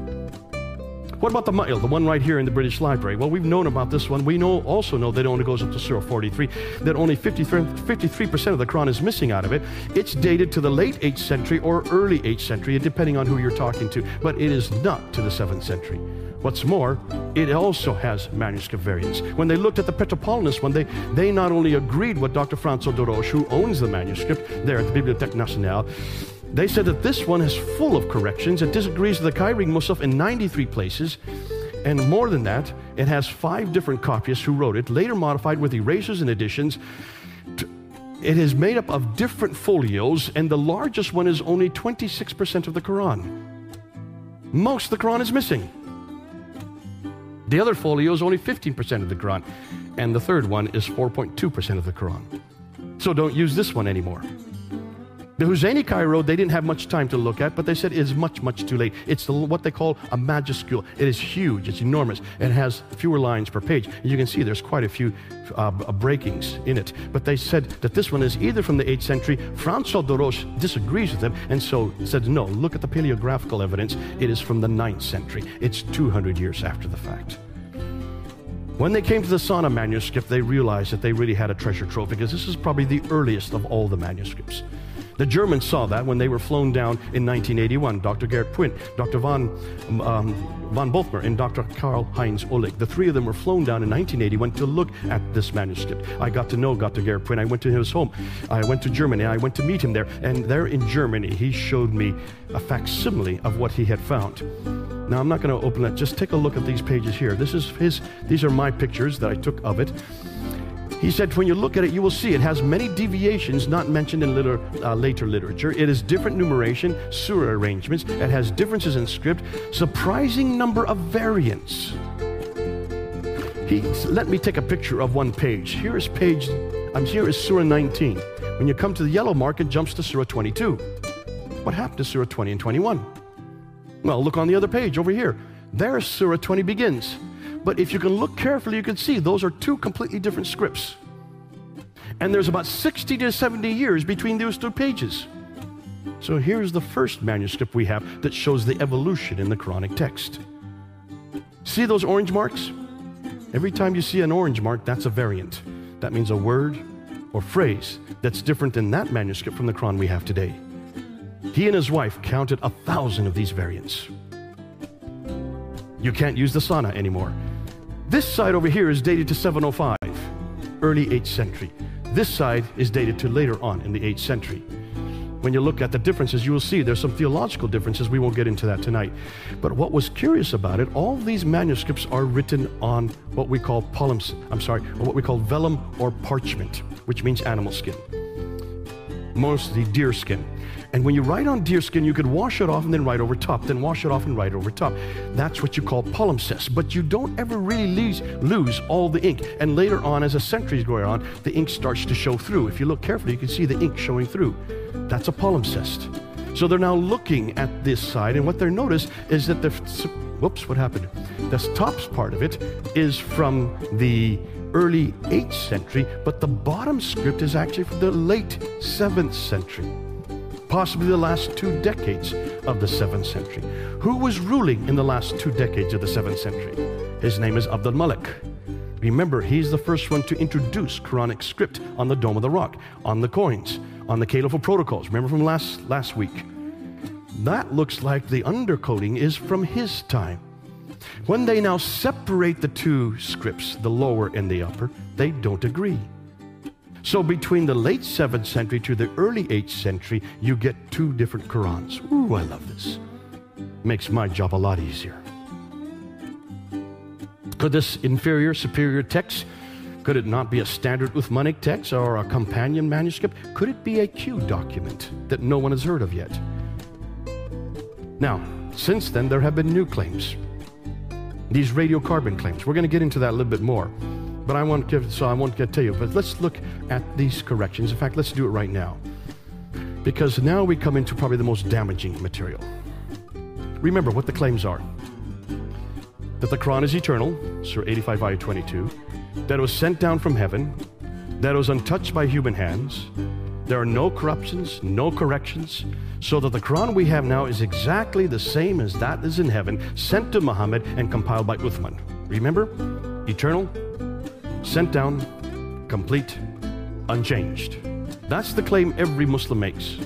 What about the Ma'il, the one right here in the British Library? Well, we've known about this one. We know also know that it only goes up to Surah 43, that only 53, 53% of the Quran is missing out of it. It's dated to the late 8th century or early 8th century, depending on who you're talking to, but it is not to the 7th century. What's more, it also has manuscript variants. When they looked at the Petropolis one, they, they not only agreed with Dr. François de who owns the manuscript there at the Bibliothèque Nationale, they said that this one is full of corrections. It disagrees with the Cairene Mushaf in 93 places. And more than that, it has five different copyists who wrote it, later modified with erasures and additions. It is made up of different folios, and the largest one is only 26% of the Quran. Most of the Quran is missing. The other folio is only 15% of the Quran, and the third one is 4.2% of the Quran. So don't use this one anymore. The Husseini Cairo, they didn't have much time to look at, but they said it is much, much too late. It's the, what they call a majuscule. It is huge, it's enormous, it has fewer lines per page. And you can see there's quite a few uh, breakings in it. But they said that this one is either from the 8th century. Francois Déroche disagrees with them and so said, no, look at the paleographical evidence. It is from the 9th century. It's 200 years after the fact. When they came to the Sana manuscript, they realized that they really had a treasure trove because this is probably the earliest of all the manuscripts. The Germans saw that when they were flown down in 1981. Dr. Gerd Puin, Dr. von, um, von Bothmer, and Dr. Karl Heinz Ohlig. The three of them were flown down in 1981 to look at this manuscript. I got to know Dr. Gerd Puin. I went to his home. I went to Germany. I went to meet him there. And there in Germany, he showed me a facsimile of what he had found. Now, I'm not going to open it. Just take a look at these pages here. This is his, these are my pictures that I took of it. He said, when you look at it, you will see it has many deviations not mentioned in liter, uh, later literature. It is different numeration, surah arrangements. It has differences in script, surprising number of variants. He let me take a picture of one page. Here is page, I'm here is Surah 19. When you come to the yellow mark, it jumps to Surah 22. What happened to Surah 20 and 21? Well, look on the other page over here. There Surah 20 begins. But if you can look carefully, you can see those are two completely different scripts. And there's about 60 to 70 years between those two pages. So here's the first manuscript we have that shows the evolution in the Quranic text. See those orange marks? Every time you see an orange mark, that's a variant. That means a word or phrase that's different than that manuscript from the Quran we have today. He and his wife counted a thousand of these variants. You can't use the sana anymore. This side over here is dated to 705, early 8th century. This side is dated to later on in the 8th century. When you look at the differences, you will see there's some theological differences. We won't get into that tonight. But what was curious about it, all these manuscripts are written on what we call polyms, I'm sorry, or what we call vellum or parchment, which means animal skin. Mostly deer skin. And when you write on deerskin, you could wash it off and then write over top, then wash it off and write over top. That's what you call palimpsest. But you don't ever really lose, lose all the ink. And later on, as the centuries go on, the ink starts to show through. If you look carefully, you can see the ink showing through. That's a palimpsest. So they're now looking at this side, and what they notice is that the whoops, what happened? The top part of it is from the early 8th century, but the bottom script is actually from the late 7th century possibly the last two decades of the 7th century. Who was ruling in the last two decades of the 7th century? His name is Abdul Malik. Remember, he's the first one to introduce Quranic script on the Dome of the Rock, on the coins, on the Caliphal protocols. Remember from last, last week? that looks like the undercoating is from his time. When they now separate the two scripts, the lower and the upper, they don't agree. So between the late 7th century to the early 8th century, you get two different Qurans. Ooh, I love this. Makes my job a lot easier. Could this inferior, superior text, could it not be a standard Uthmanic text or a companion manuscript? Could it be a Q document that no one has heard of yet? Now, since then, there have been new claims. These radiocarbon claims. We're going to get into that a little bit more. But I won't give, so I won't get to you. But let's look at these corrections. In fact, let's do it right now. Because now we come into probably the most damaging material. Remember what the claims are that the Quran is eternal, Surah 85, ayah 22, that it was sent down from heaven, that it was untouched by human hands, there are no corruptions, no corrections, so that the Quran we have now is exactly the same as that is in heaven, sent to Muhammad and compiled by Uthman. Remember? Eternal, sent down, complete, unchanged. That's the claim every Muslim makes.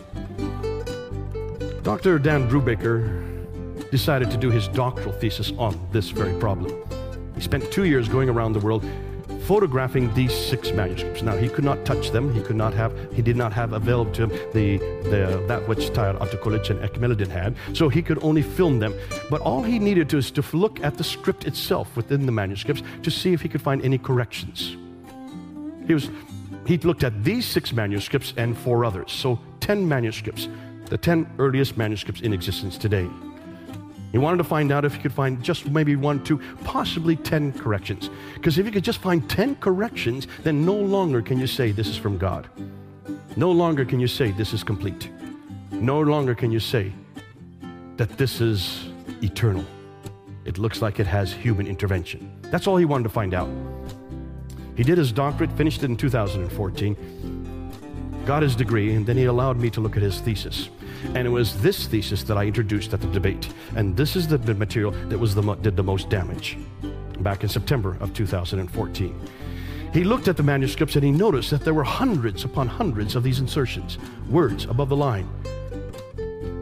Dr. Dan Brubaker decided to do his doctoral thesis on this very problem. He spent two years going around the world photographing these six manuscripts. Now he could not touch them. He could not have. He did not have available to him the, the that which Tayar Abdul and Ekmeleddin had. So he could only film them. But all he needed to is to look at the script itself within the manuscripts to see if he could find any corrections. He was. He looked at these six manuscripts and four others. So ten manuscripts, the ten earliest manuscripts in existence today. He wanted to find out if he could find just maybe one, two, possibly 10 corrections. Because if you could just find 10 corrections, then no longer can you say this is from God. No longer can you say this is complete. No longer can you say that this is eternal. It looks like it has human intervention. That's all he wanted to find out. He did his doctorate, finished it in 2014, got his degree, and then he allowed me to look at his thesis. And it was this thesis that I introduced at the debate. And this is the material that was the, did the most damage back in September of 2014. He looked at the manuscripts and he noticed that there were hundreds upon hundreds of these insertions, words above the line,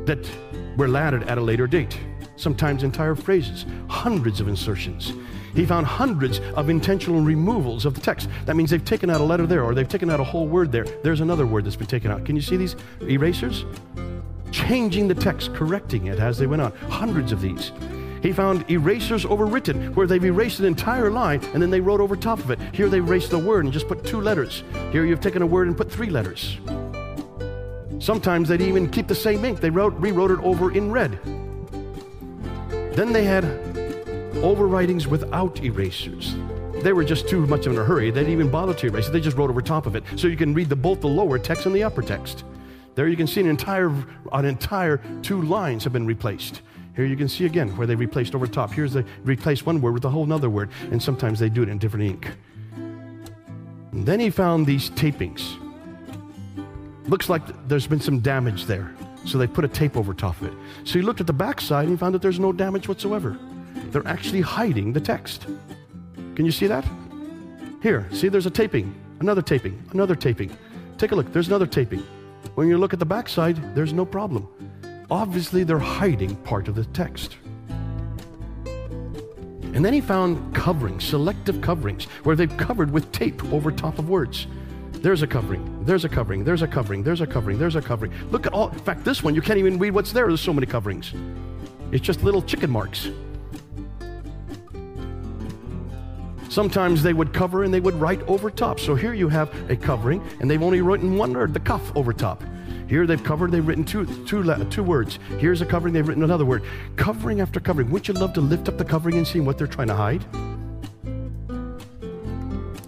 that were added at a later date, sometimes entire phrases, hundreds of insertions. He found hundreds of intentional removals of the text. That means they've taken out a letter there or they've taken out a whole word there. There's another word that's been taken out. Can you see these erasers? Changing the text, correcting it as they went on. Hundreds of these. He found erasers overwritten where they've erased an entire line and then they wrote over top of it. Here they erased the word and just put two letters. Here you've taken a word and put three letters. Sometimes they'd even keep the same ink. They wrote, rewrote it over in red. Then they had overwritings without erasers. They were just too much in a hurry. They didn't even bother to erase it. They just wrote over top of it. So you can read the, both the lower text and the upper text. There you can see an entire, an entire two lines have been replaced. Here you can see again where they replaced over top. Here's they replaced one word with a whole another word, and sometimes they do it in different ink. And then he found these tapings. Looks like there's been some damage there. So they put a tape over top of it. So he looked at the back side and he found that there's no damage whatsoever. They're actually hiding the text. Can you see that? Here, see there's a taping, another taping, another taping. Take a look, there's another taping. When you look at the backside, there's no problem. Obviously, they're hiding part of the text. And then he found coverings, selective coverings, where they've covered with tape over top of words. There's a covering, there's a covering, there's a covering, there's a covering, there's a covering. Look at all, in fact, this one, you can't even read what's there. There's so many coverings. It's just little chicken marks. Sometimes they would cover and they would write over top. So here you have a covering, and they've only written one word, the cuff over top. Here they've covered, they've written two, two, two words. Here's a covering, they've written another word. Covering after covering. Wouldn't you love to lift up the covering and see what they're trying to hide?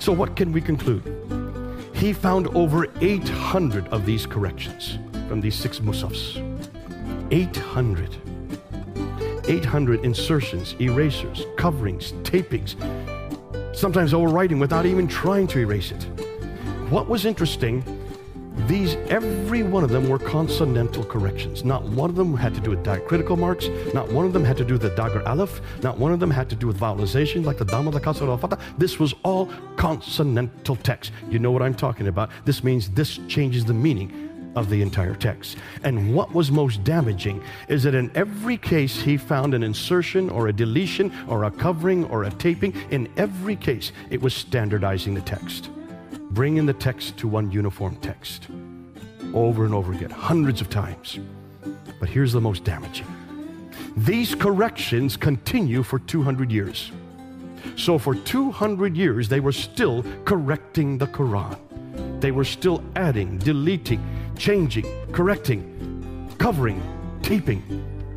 So, what can we conclude? He found over 800 of these corrections from these six mushafs. 800. 800 insertions, erasers, coverings, tapings, sometimes overwriting without even trying to erase it. What was interesting, these, every one of them were consonantal corrections. Not one of them had to do with diacritical marks. Not one of them had to do with the dagger aleph. Not one of them had to do with vowelization like the dama, the kasra, al fatha. This was all consonantal text. You know what I'm talking about. This means this changes the meaning. Of the entire text. And what was most damaging is that in every case he found an insertion or a deletion or a covering or a taping. In every case, it was standardizing the text, bringing the text to one uniform text over and over again, hundreds of times. But here's the most damaging these corrections continue for 200 years. So for 200 years, they were still correcting the Quran. They were still adding, deleting, changing, correcting, covering, taping.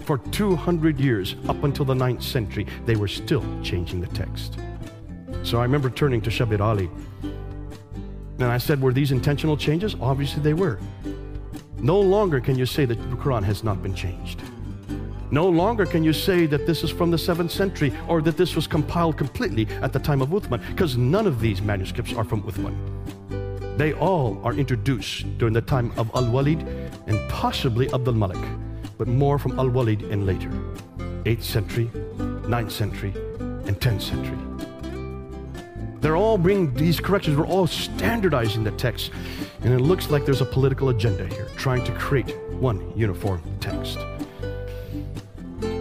For 200 years, up until the 9th century, they were still changing the text. So I remember turning to Shabir Ali and I said, Were these intentional changes? Obviously they were. No longer can you say that the Quran has not been changed. No longer can you say that this is from the 7th century or that this was compiled completely at the time of Uthman, because none of these manuscripts are from Uthman. They all are introduced during the time of Al Walid and possibly Abdul Malik, but more from Al Walid and later. 8th century, 9th century, and 10th century. They're all bringing these corrections, we're all standardizing the text. And it looks like there's a political agenda here, trying to create one uniform text.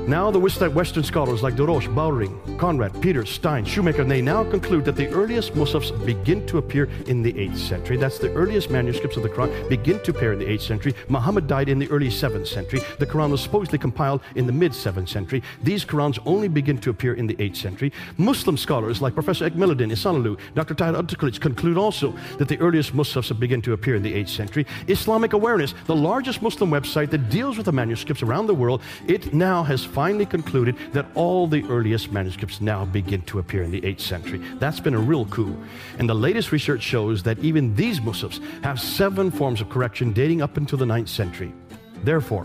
Now, the Western scholars like Déroche, Bowering, Conrad, Peter, Stein, Shoemaker, they now conclude that the earliest Mushafs begin to appear in the 8th century. That's the earliest manuscripts of the Quran begin to appear in the 8th century. Muhammad died in the early 7th century. The Quran was supposedly compiled in the mid 7th century. These Qurans only begin to appear in the 8th century. Muslim scholars like Professor Ekmeleddin Ihsanoglu, Dr. Tahir Abdulkhalid conclude also that the earliest Mushafs begin to appear in the 8th century. Islamic Awareness, the largest Muslim website that deals with the manuscripts around the world, it now has finally concluded that all the earliest manuscripts now begin to appear in the 8th century. That's been a real coup. And the latest research shows that even these Muslims have seven forms of correction dating up until the 9th century. Therefore,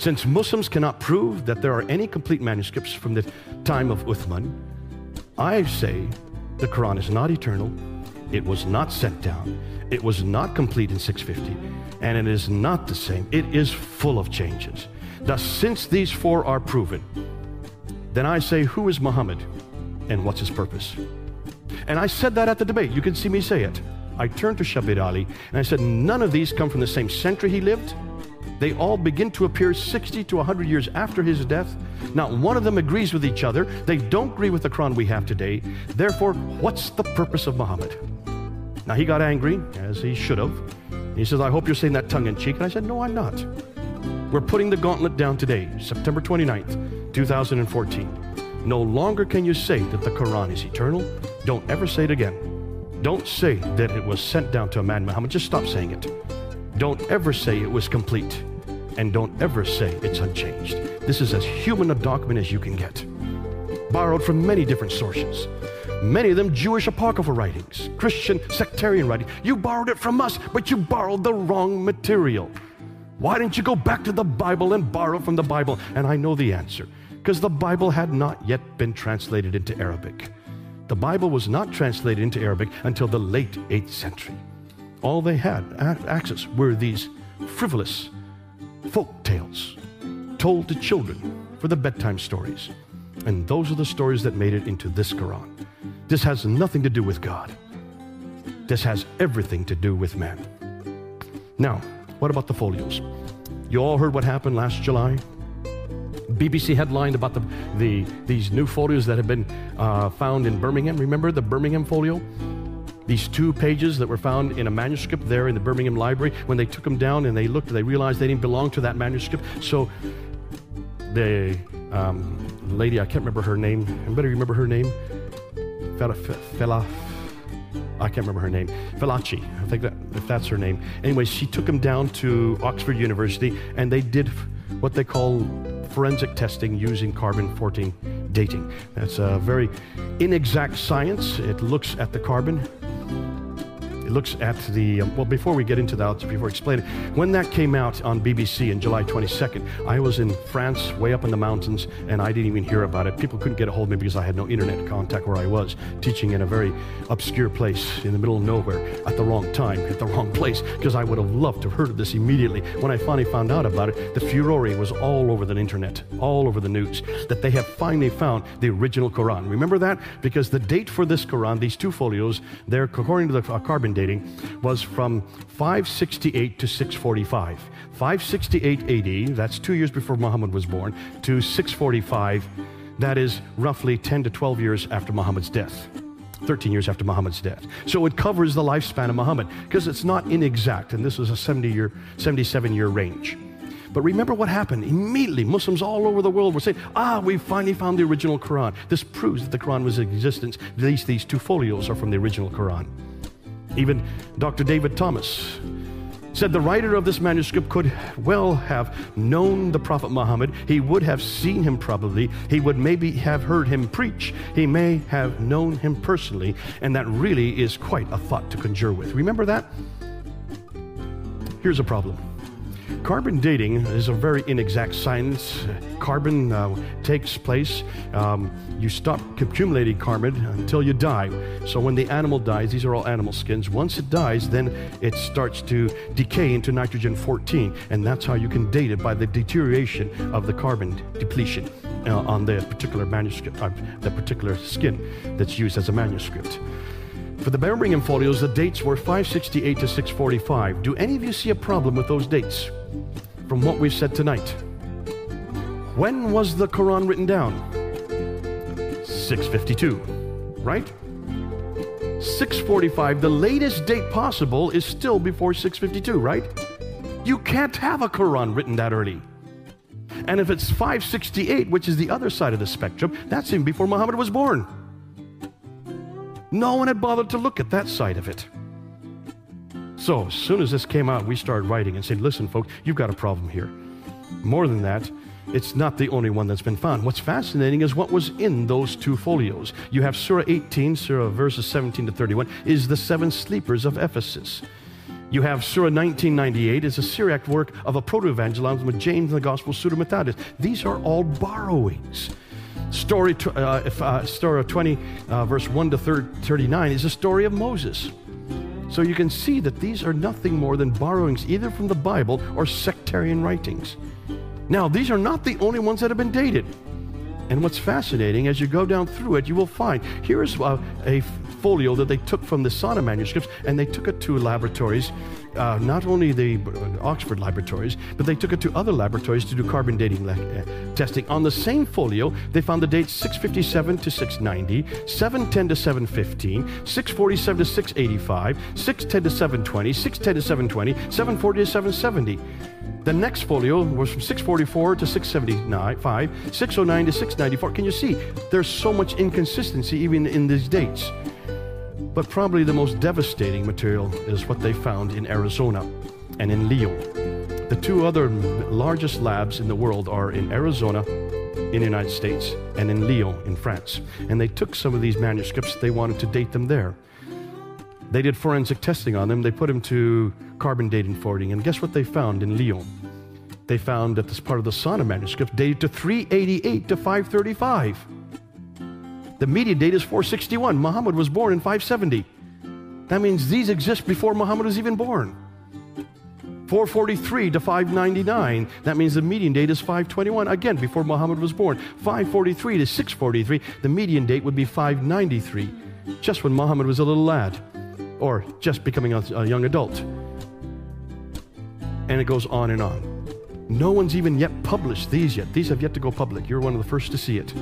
since Muslims cannot prove that there are any complete manuscripts from the time of Uthman, I say the Quran is not eternal, it was not sent down, it was not complete in 650, and it is not the same. It is full of changes. Thus, since these four are proven, then I say, Who is Muhammad and what's his purpose? And I said that at the debate. You can see me say it. I turned to Shabir Ali and I said, None of these come from the same century he lived. They all begin to appear 60 to 100 years after his death. Not one of them agrees with each other. They don't agree with the Quran we have today. Therefore, what's the purpose of Muhammad? Now, he got angry, as he should have. He says, I hope you're saying that tongue in cheek. And I said, No, I'm not. We're putting the gauntlet down today, September 29th, 2014. No longer can you say that the Quran is eternal. Don't ever say it again. Don't say that it was sent down to a man, Muhammad. Just stop saying it. Don't ever say it was complete. And don't ever say it's unchanged. This is as human a document as you can get. Borrowed from many different sources. Many of them Jewish apocryphal writings, Christian sectarian writings. You borrowed it from us, but you borrowed the wrong material. Why didn't you go back to the Bible and borrow from the Bible? And I know the answer because the Bible had not yet been translated into Arabic. The Bible was not translated into Arabic until the late 8th century. All they had access were these frivolous folk tales told to children for the bedtime stories. And those are the stories that made it into this Quran. This has nothing to do with God. This has everything to do with man. Now, what about the folios? You all heard what happened last July? BBC headlined about the, the, these new folios that have been uh, found in Birmingham. Remember the Birmingham folio? These two pages that were found in a manuscript there in the Birmingham Library. When they took them down and they looked, they realized they didn't belong to that manuscript. So the um, lady, I can't remember her name. Anybody remember her name? Fella, Fela, I can't remember her name, Felaci, I think that if that's her name. Anyway, she took him down to Oxford University and they did what they call forensic testing using carbon 14 dating. That's a very inexact science. It looks at the carbon it looks at the, um, well, before we get into that, before I explain it, when that came out on BBC in July 22nd, I was in France, way up in the mountains, and I didn't even hear about it. People couldn't get a hold of me because I had no internet contact where I was, teaching in a very obscure place in the middle of nowhere at the wrong time, at the wrong place, because I would have loved to have heard of this immediately. When I finally found out about it, the furore was all over the internet, all over the news, that they have finally found the original Quran. Remember that? Because the date for this Quran, these two folios, they're according to the uh, carbon dating was from 568 to 645. 568 AD, that's two years before Muhammad was born, to 645, that is roughly 10 to 12 years after Muhammad's death. 13 years after Muhammad's death. So it covers the lifespan of Muhammad because it's not inexact, and this was a 70 year, 77 year range. But remember what happened. Immediately, Muslims all over the world were saying, Ah, we finally found the original Quran. This proves that the Quran was in existence. At least these two folios are from the original Quran. Even Dr. David Thomas said the writer of this manuscript could well have known the Prophet Muhammad. He would have seen him probably. He would maybe have heard him preach. He may have known him personally. And that really is quite a thought to conjure with. Remember that? Here's a problem. Carbon dating is a very inexact science. Carbon uh, takes place. Um, you stop accumulating carbon until you die. So when the animal dies, these are all animal skins. Once it dies, then it starts to decay into nitrogen 14, and that's how you can date it by the deterioration of the carbon depletion uh, on the particular manuscript, uh, the particular skin that's used as a manuscript. For the Birmingham folios, the dates were 568 to 645. Do any of you see a problem with those dates? from what we've said tonight. When was the Quran written down? 652, right? 645, the latest date possible is still before 652, right? You can't have a Quran written that early. And if it's 568, which is the other side of the spectrum, that's even before Muhammad was born. No one had bothered to look at that side of it. So, as soon as this came out, we started writing and said, listen, folks, you've got a problem here. More than that, it's not the only one that's been found. What's fascinating is what was in those two folios. You have Surah 18, Surah verses 17 to 31, is the seven sleepers of Ephesus. You have Surah 1998 is a Syriac work of a proto-evangelism with James and the Gospel Pseudo Methodist. These are all borrowings. Story, uh, if, uh, Surah 20, uh, verse 1 to 39 is a story of Moses. So you can see that these are nothing more than borrowings either from the Bible or sectarian writings. Now, these are not the only ones that have been dated. And what's fascinating, as you go down through it, you will find here is a, a folio that they took from the Sana manuscripts and they took it to laboratories uh, not only the uh, Oxford laboratories, but they took it to other laboratories to do carbon dating uh, testing. On the same folio, they found the dates 657 to 690, 710 to 715, 647 to 685, 610 to 720, 610 to 720, 740 to 770. The next folio was from 644 to 675, 609 to 694. Can you see? There's so much inconsistency even in these dates. But probably the most devastating material is what they found in Arizona and in Lyon. The two other largest labs in the world are in Arizona, in the United States, and in Lyon, in France. And they took some of these manuscripts, they wanted to date them there. They did forensic testing on them, they put them to carbon dating forwarding, and guess what they found in Lyon? They found that this part of the Sana manuscript dated to 388 to 535. The median date is 461. Muhammad was born in 570. That means these exist before Muhammad was even born. 443 to 599. That means the median date is 521. Again, before Muhammad was born. 543 to 643. The median date would be 593. Just when Muhammad was a little lad or just becoming a, a young adult. And it goes on and on. No one's even yet published these yet. These have yet to go public. You're one of the first to see it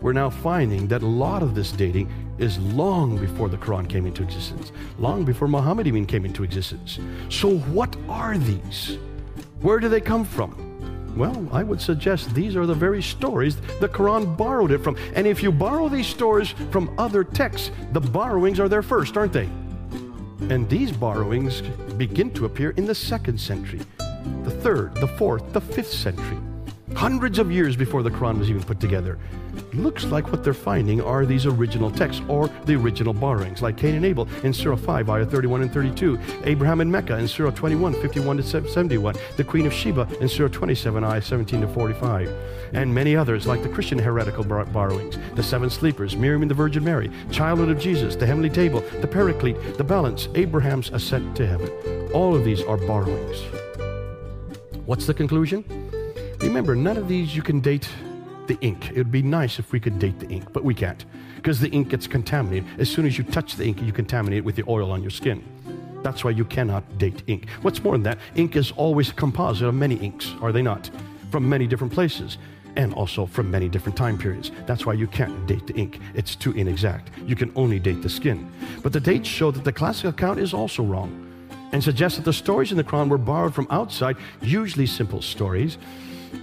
we're now finding that a lot of this dating is long before the Quran came into existence, long before Muhammad even came into existence. So, what are these? Where do they come from? Well, I would suggest these are the very stories the Quran borrowed it from. And if you borrow these stories from other texts, the borrowings are there first, aren't they? And these borrowings begin to appear in the second century, the third, the fourth, the fifth century hundreds of years before the Quran was even put together. Looks like what they're finding are these original texts or the original borrowings, like Cain and Abel in Surah 5, ayah 31 and 32, Abraham in Mecca in Surah 21, 51 to 71, the Queen of Sheba in Surah 27, ayah 17 to 45, and many others like the Christian heretical borrowings, the Seven Sleepers, Miriam and the Virgin Mary, Childhood of Jesus, the Heavenly Table, the Paraclete, the Balance, Abraham's Ascent to Heaven. All of these are borrowings. What's the conclusion? Remember, none of these you can date the ink. It would be nice if we could date the ink, but we can't because the ink gets contaminated. As soon as you touch the ink, you contaminate it with the oil on your skin. That's why you cannot date ink. What's more than that, ink is always a composite of many inks, are they not? From many different places and also from many different time periods. That's why you can't date the ink. It's too inexact. You can only date the skin. But the dates show that the classic account is also wrong and suggests that the stories in the Quran were borrowed from outside, usually simple stories.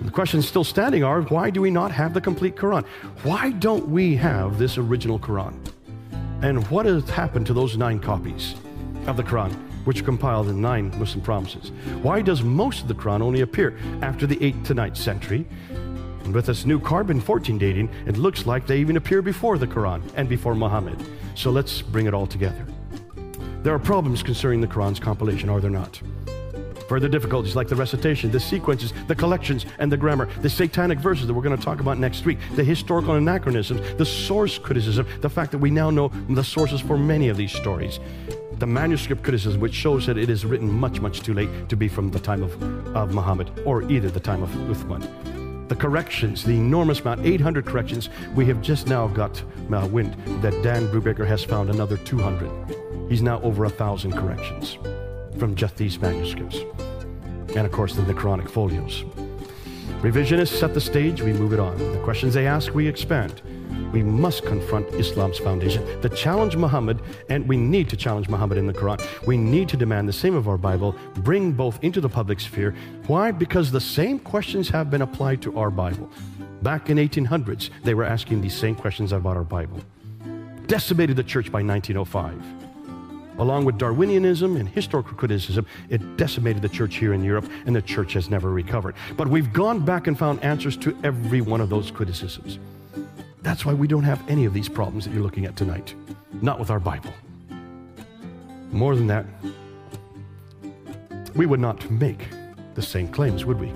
The questions still standing are why do we not have the complete Quran? Why don't we have this original Quran? And what has happened to those nine copies of the Quran, which are compiled in nine Muslim provinces? Why does most of the Quran only appear after the 8th to 9th century? And with this new carbon 14 dating, it looks like they even appear before the Quran and before Muhammad. So let's bring it all together. There are problems concerning the Quran's compilation, are there not? Further difficulties like the recitation, the sequences, the collections, and the grammar, the satanic verses that we're going to talk about next week, the historical anachronisms, the source criticism, the fact that we now know the sources for many of these stories, the manuscript criticism, which shows that it is written much, much too late to be from the time of, of Muhammad or either the time of Uthman. The corrections, the enormous amount, 800 corrections, we have just now got uh, wind that Dan Brubaker has found another 200. He's now over a thousand corrections from just these manuscripts. And of course, the Quranic folios. Revisionists set the stage, we move it on. The questions they ask, we expand. We must confront Islam's foundation, the challenge Muhammad, and we need to challenge Muhammad in the Quran. We need to demand the same of our Bible, bring both into the public sphere. Why? Because the same questions have been applied to our Bible. Back in 1800s, they were asking these same questions about our Bible. Decimated the church by 1905 along with Darwinianism and historical criticism, it decimated the church here in Europe, and the church has never recovered. But we've gone back and found answers to every one of those criticisms. That's why we don't have any of these problems that you're looking at tonight, not with our Bible. More than that, we would not make the same claims, would we?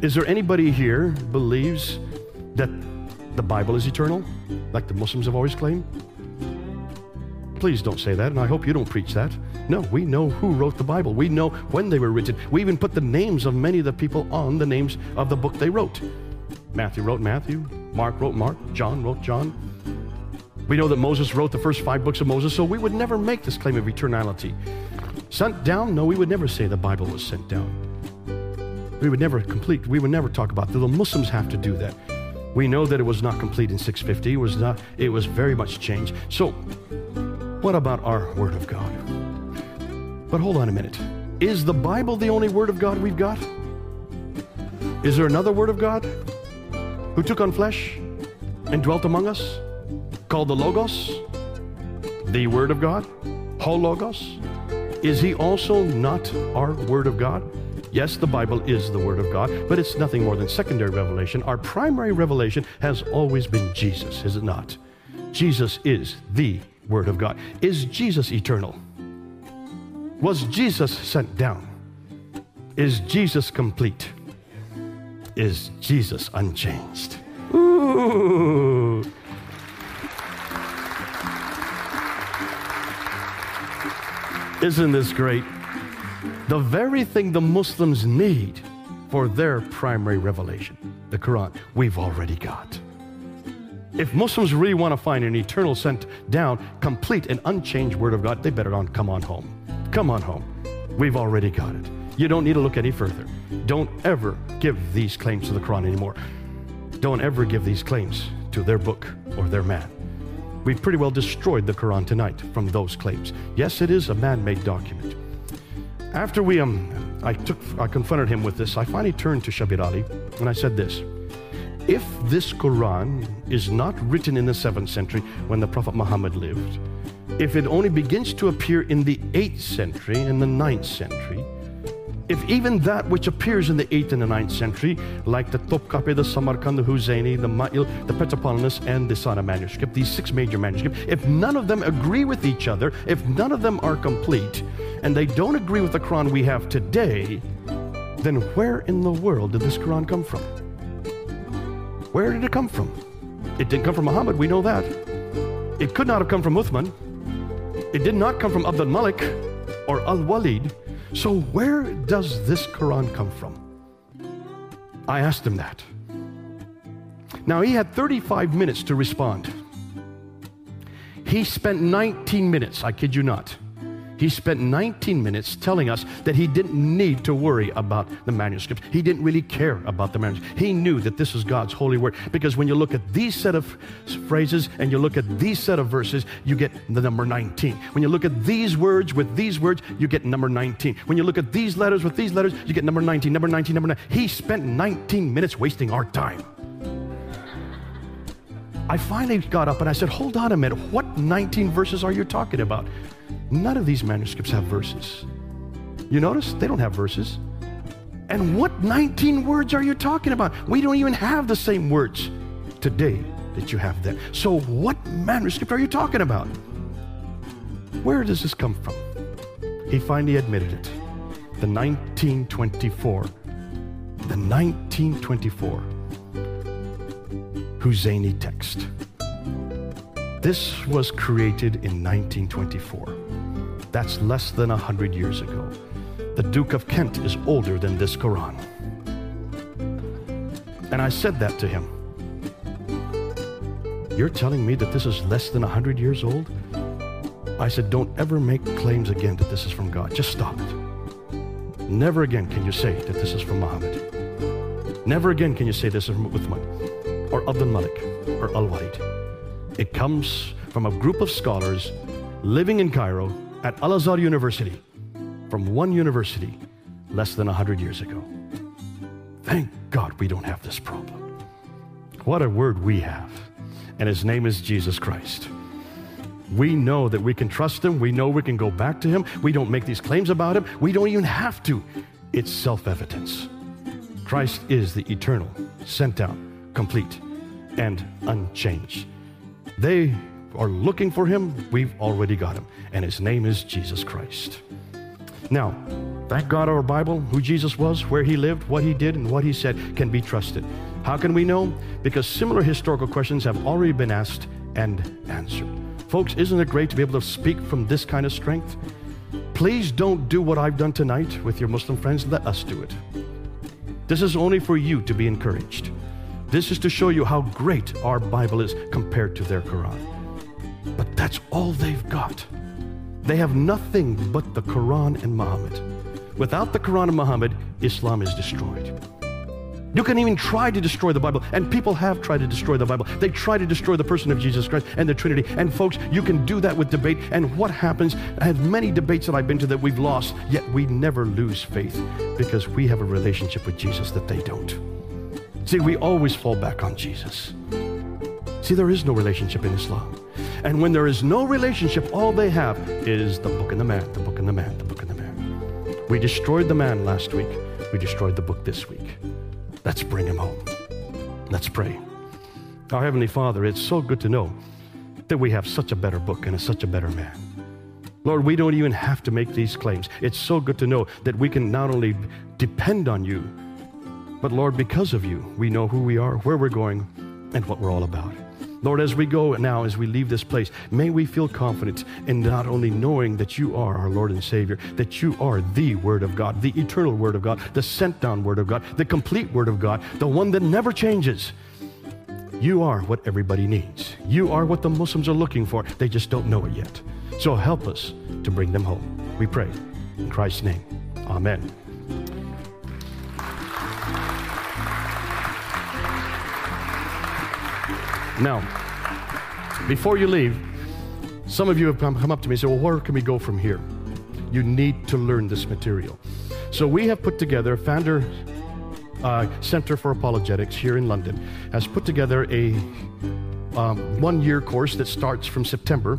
Is there anybody here believes that the Bible is eternal, like the Muslims have always claimed? Please don't say that, and I hope you don't preach that. No, we know who wrote the Bible. We know when they were written. We even put the names of many of the people on the names of the book they wrote. Matthew wrote Matthew, Mark wrote Mark, John wrote John. We know that Moses wrote the first five books of Moses, so we would never make this claim of eternality. Sent down? No, we would never say the Bible was sent down. We would never complete, we would never talk about that. The Muslims have to do that. We know that it was not complete in 650. It was not, it was very much changed. So what about our Word of God? But hold on a minute. Is the Bible the only Word of God we've got? Is there another Word of God who took on flesh and dwelt among us, called the Logos, the Word of God, Ho Logos? Is he also not our Word of God? Yes, the Bible is the Word of God, but it's nothing more than secondary revelation. Our primary revelation has always been Jesus, is it not? Jesus is the Word of God. Is Jesus eternal? Was Jesus sent down? Is Jesus complete? Is Jesus unchanged? Ooh. Isn't this great? The very thing the Muslims need for their primary revelation, the Quran, we've already got. If Muslims really want to find an eternal sent down, complete and unchanged Word of God, they better on come on home. Come on home. We've already got it. You don't need to look any further. Don't ever give these claims to the Quran anymore. Don't ever give these claims to their book or their man. We've pretty well destroyed the Quran tonight from those claims. Yes, it is a man-made document. After we um, I took I confronted him with this, I finally turned to Shabir Ali and I said this if this Quran is not written in the 7th century when the Prophet Muhammad lived, if it only begins to appear in the 8th century and the 9th century, if even that which appears in the 8th and the 9th century, like the Topkapi, the Samarkand, the Huzayni, the Ma'il, the Petropolitanus, and the Sana manuscript, these six major manuscripts, if none of them agree with each other, if none of them are complete, and they don't agree with the Quran we have today, then where in the world did this Quran come from? Where did it come from? It didn't come from Muhammad, we know that. It could not have come from Uthman. It did not come from Abdul Malik or Al Walid. So, where does this Quran come from? I asked him that. Now, he had 35 minutes to respond. He spent 19 minutes, I kid you not. He spent 19 minutes telling us that he didn't need to worry about the manuscripts. He didn't really care about the manuscripts. He knew that this is God's holy word because when you look at these set of phrases and you look at these set of verses, you get the number 19. When you look at these words with these words, you get number 19. When you look at these letters with these letters, you get number 19, number 19, number 19. He spent 19 minutes wasting our time. I finally got up and I said, Hold on a minute. What 19 verses are you talking about? None of these manuscripts have verses. You notice? They don't have verses. And what 19 words are you talking about? We don't even have the same words today that you have then. So, what manuscript are you talking about? Where does this come from? He finally admitted it. The 1924. The 1924 Husseini text. This was created in 1924. That's less than 100 years ago. The Duke of Kent is older than this Quran. And I said that to him. You're telling me that this is less than 100 years old? I said, Don't ever make claims again that this is from God. Just stop it. Never again can you say that this is from Muhammad. Never again can you say this is from Uthman or Abdul Malik or Al Walid. It comes from a group of scholars living in Cairo at Al Azhar University from one university less than 100 years ago. Thank God we don't have this problem. What a word we have. And his name is Jesus Christ. We know that we can trust him. We know we can go back to him. We don't make these claims about him. We don't even have to. It's self evidence. Christ is the eternal, sent out, complete, and unchanged. They are looking for him. We've already got him. And his name is Jesus Christ. Now, thank God our Bible, who Jesus was, where he lived, what he did, and what he said can be trusted. How can we know? Because similar historical questions have already been asked and answered. Folks, isn't it great to be able to speak from this kind of strength? Please don't do what I've done tonight with your Muslim friends. Let us do it. This is only for you to be encouraged. This is to show you how great our Bible is compared to their Quran. But that's all they've got. They have nothing but the Quran and Muhammad. Without the Quran and Muhammad, Islam is destroyed. You can even try to destroy the Bible, and people have tried to destroy the Bible. They try to destroy the person of Jesus Christ and the Trinity. And folks, you can do that with debate. And what happens? I have many debates that I've been to that we've lost, yet we never lose faith because we have a relationship with Jesus that they don't. See, we always fall back on Jesus. See, there is no relationship in Islam. And when there is no relationship, all they have is the book and the man, the book and the man, the book and the man. We destroyed the man last week. We destroyed the book this week. Let's bring him home. Let's pray. Our Heavenly Father, it's so good to know that we have such a better book and such a better man. Lord, we don't even have to make these claims. It's so good to know that we can not only depend on you, but Lord, because of you, we know who we are, where we're going, and what we're all about. Lord, as we go now, as we leave this place, may we feel confident in not only knowing that you are our Lord and Savior, that you are the Word of God, the eternal Word of God, the sent down Word of God, the complete Word of God, the one that never changes. You are what everybody needs. You are what the Muslims are looking for. They just don't know it yet. So help us to bring them home. We pray. In Christ's name. Amen. Now, before you leave, some of you have come, up to me and said, Well, where can we go from here? You need to learn this material. So we have put together, Pfander uh, Center for Apologetics here in London has put together a um, one year course that starts from September.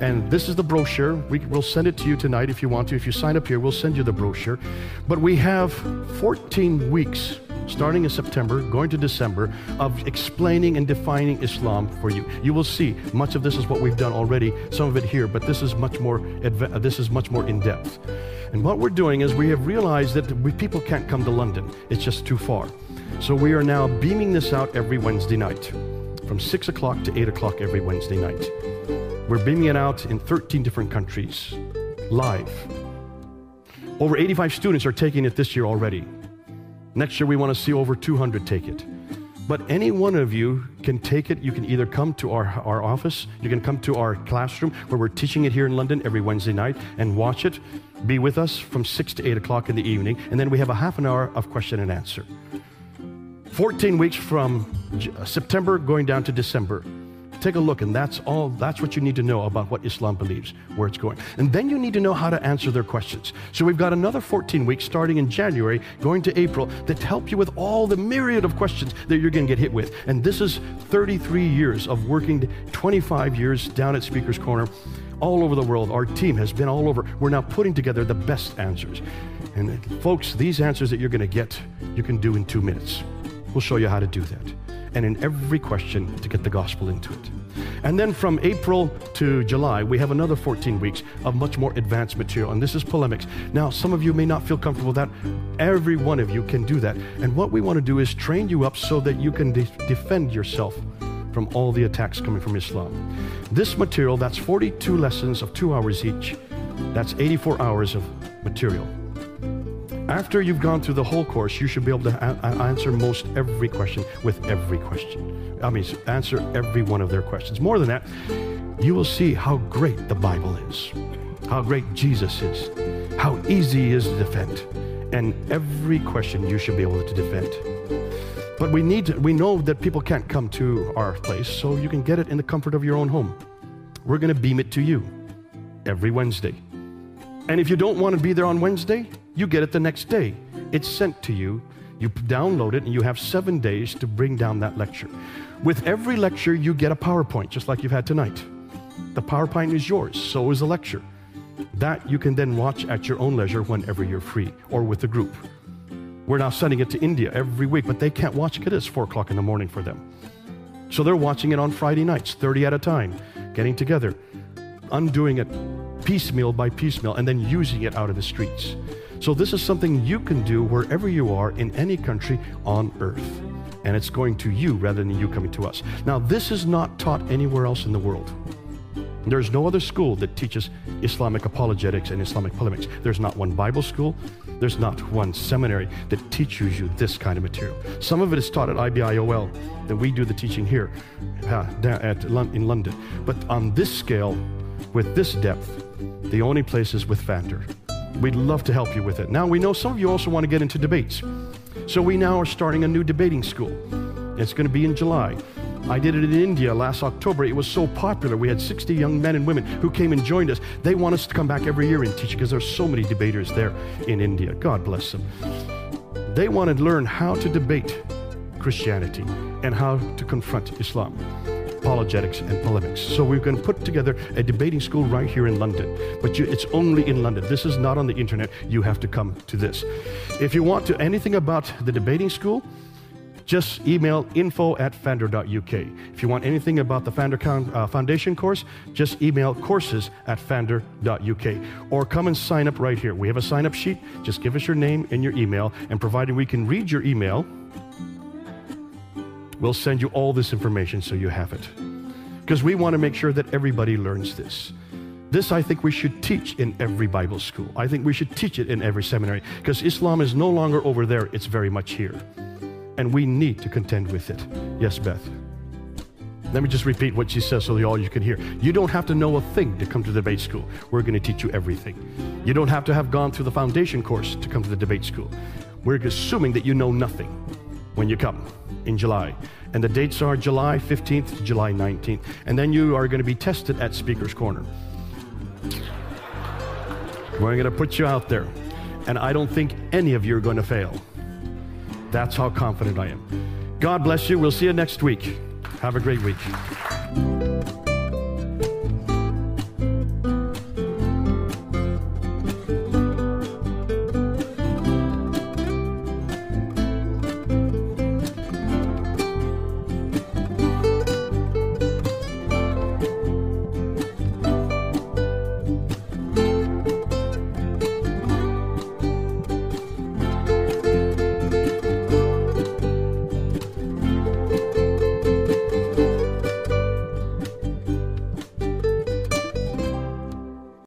And this is the brochure. We, will send it to you tonight if you want to. If you sign up here, we'll send you the brochure. But we have 14 weeks starting in September, going to December, of explaining and defining Islam for you. You will see much of this is what we've done already, some of it here, but this is much more this is much more in depth. And what we're doing is we have realized that we, people can't come to London. It's just too far. So we are now beaming this out every Wednesday night, from six o'clock to eight o'clock every Wednesday night. We're beaming it out in 13 different countries, live. Over 85 students are taking it this year already. Next year, we want to see over 200 take it. But any one of you can take it. You can either come to our, our office, you can come to our classroom where we're teaching it here in London every Wednesday night and watch it. Be with us from 6 to 8 o'clock in the evening. And then we have a half an hour of question and answer. 14 weeks from September going down to December. Take a look, and that's all, that's what you need to know about what Islam believes, where it's going. And then you need to know how to answer their questions. So we've got another 14 weeks starting in January, going to April, that help you with all the myriad of questions that you're going to get hit with. And this is 33 years of working, 25 years down at Speaker's Corner all over the world. Our team has been all over. We're now putting together the best answers. And uh, folks, these answers that you're going to get, you can do in two minutes. We'll show you how to do that and in every question to get the gospel into it. And then from April to July, we have another 14 weeks of much more advanced material, and this is polemics. Now, some of you may not feel comfortable with that. Every one of you can do that. And what we want to do is train you up so that you can de- defend yourself from all the attacks coming from Islam. This material, that's 42 lessons of two hours each, that's 84 hours of material. After you've gone through the whole course, you should be able to answer most every question with every question. I mean, answer every one of their questions. More than that, you will see how great the Bible is, how great Jesus is, how easy is to defend. And every question you should be able to defend. But we need to, we know that people can't come to our place, so you can get it in the comfort of your own home. We're going to beam it to you every Wednesday. And if you don't want to be there on Wednesday, you get it the next day. It's sent to you. You download it, and you have seven days to bring down that lecture. With every lecture, you get a PowerPoint, just like you've had tonight. The PowerPoint is yours, so is the lecture. That you can then watch at your own leisure whenever you're free or with a group. We're now sending it to India every week, but they can't watch it. It's 4 o'clock in the morning for them. So they're watching it on Friday nights, 30 at a time, getting together, undoing it piecemeal by piecemeal, and then using it out of the streets. So, this is something you can do wherever you are in any country on earth. And it's going to you rather than you coming to us. Now, this is not taught anywhere else in the world. There's no other school that teaches Islamic apologetics and Islamic polemics. There's not one Bible school. There's not one seminary that teaches you this kind of material. Some of it is taught at IBIOL, that we do the teaching here uh, at, in London. But on this scale, with this depth, the only place is with Pfander. We'd love to help you with it. Now, we know some of you also want to get into debates. So, we now are starting a new debating school. It's going to be in July. I did it in India last October. It was so popular. We had 60 young men and women who came and joined us. They want us to come back every year and teach because there's so many debaters there in India. God bless them. They want to learn how to debate Christianity and how to confront Islam apologetics and polemics. So we're going to put together a debating school right here in London. But you, it's only in London. This is not on the internet. You have to come to this. If you want to anything about the debating school, just email info at pfander.uk. If you want anything about the Pfander uh, Foundation course, just email courses at pfander.uk. Or come and sign up right here. We have a sign up sheet. Just give us your name and your email, and provided we can read your email, We'll send you all this information so you have it. Because we want to make sure that everybody learns this. This, I think, we should teach in every Bible school. I think we should teach it in every seminary because Islam is no longer over there, it's very much here. And we need to contend with it. Yes, Beth. Let me just repeat what she says so that all you can hear. You don't have to know a thing to come to the debate school. We're going to teach you everything. You don't have to have gone through the foundation course to come to the debate school. We're assuming that you know nothing when you come in July. And the dates are July 15th to July 19th. And then you are going to be tested at Speaker's Corner. We're going to put you out there. And I don't think any of you are going to fail. That's how confident I am. God bless you. We'll see you next week. Have a great week.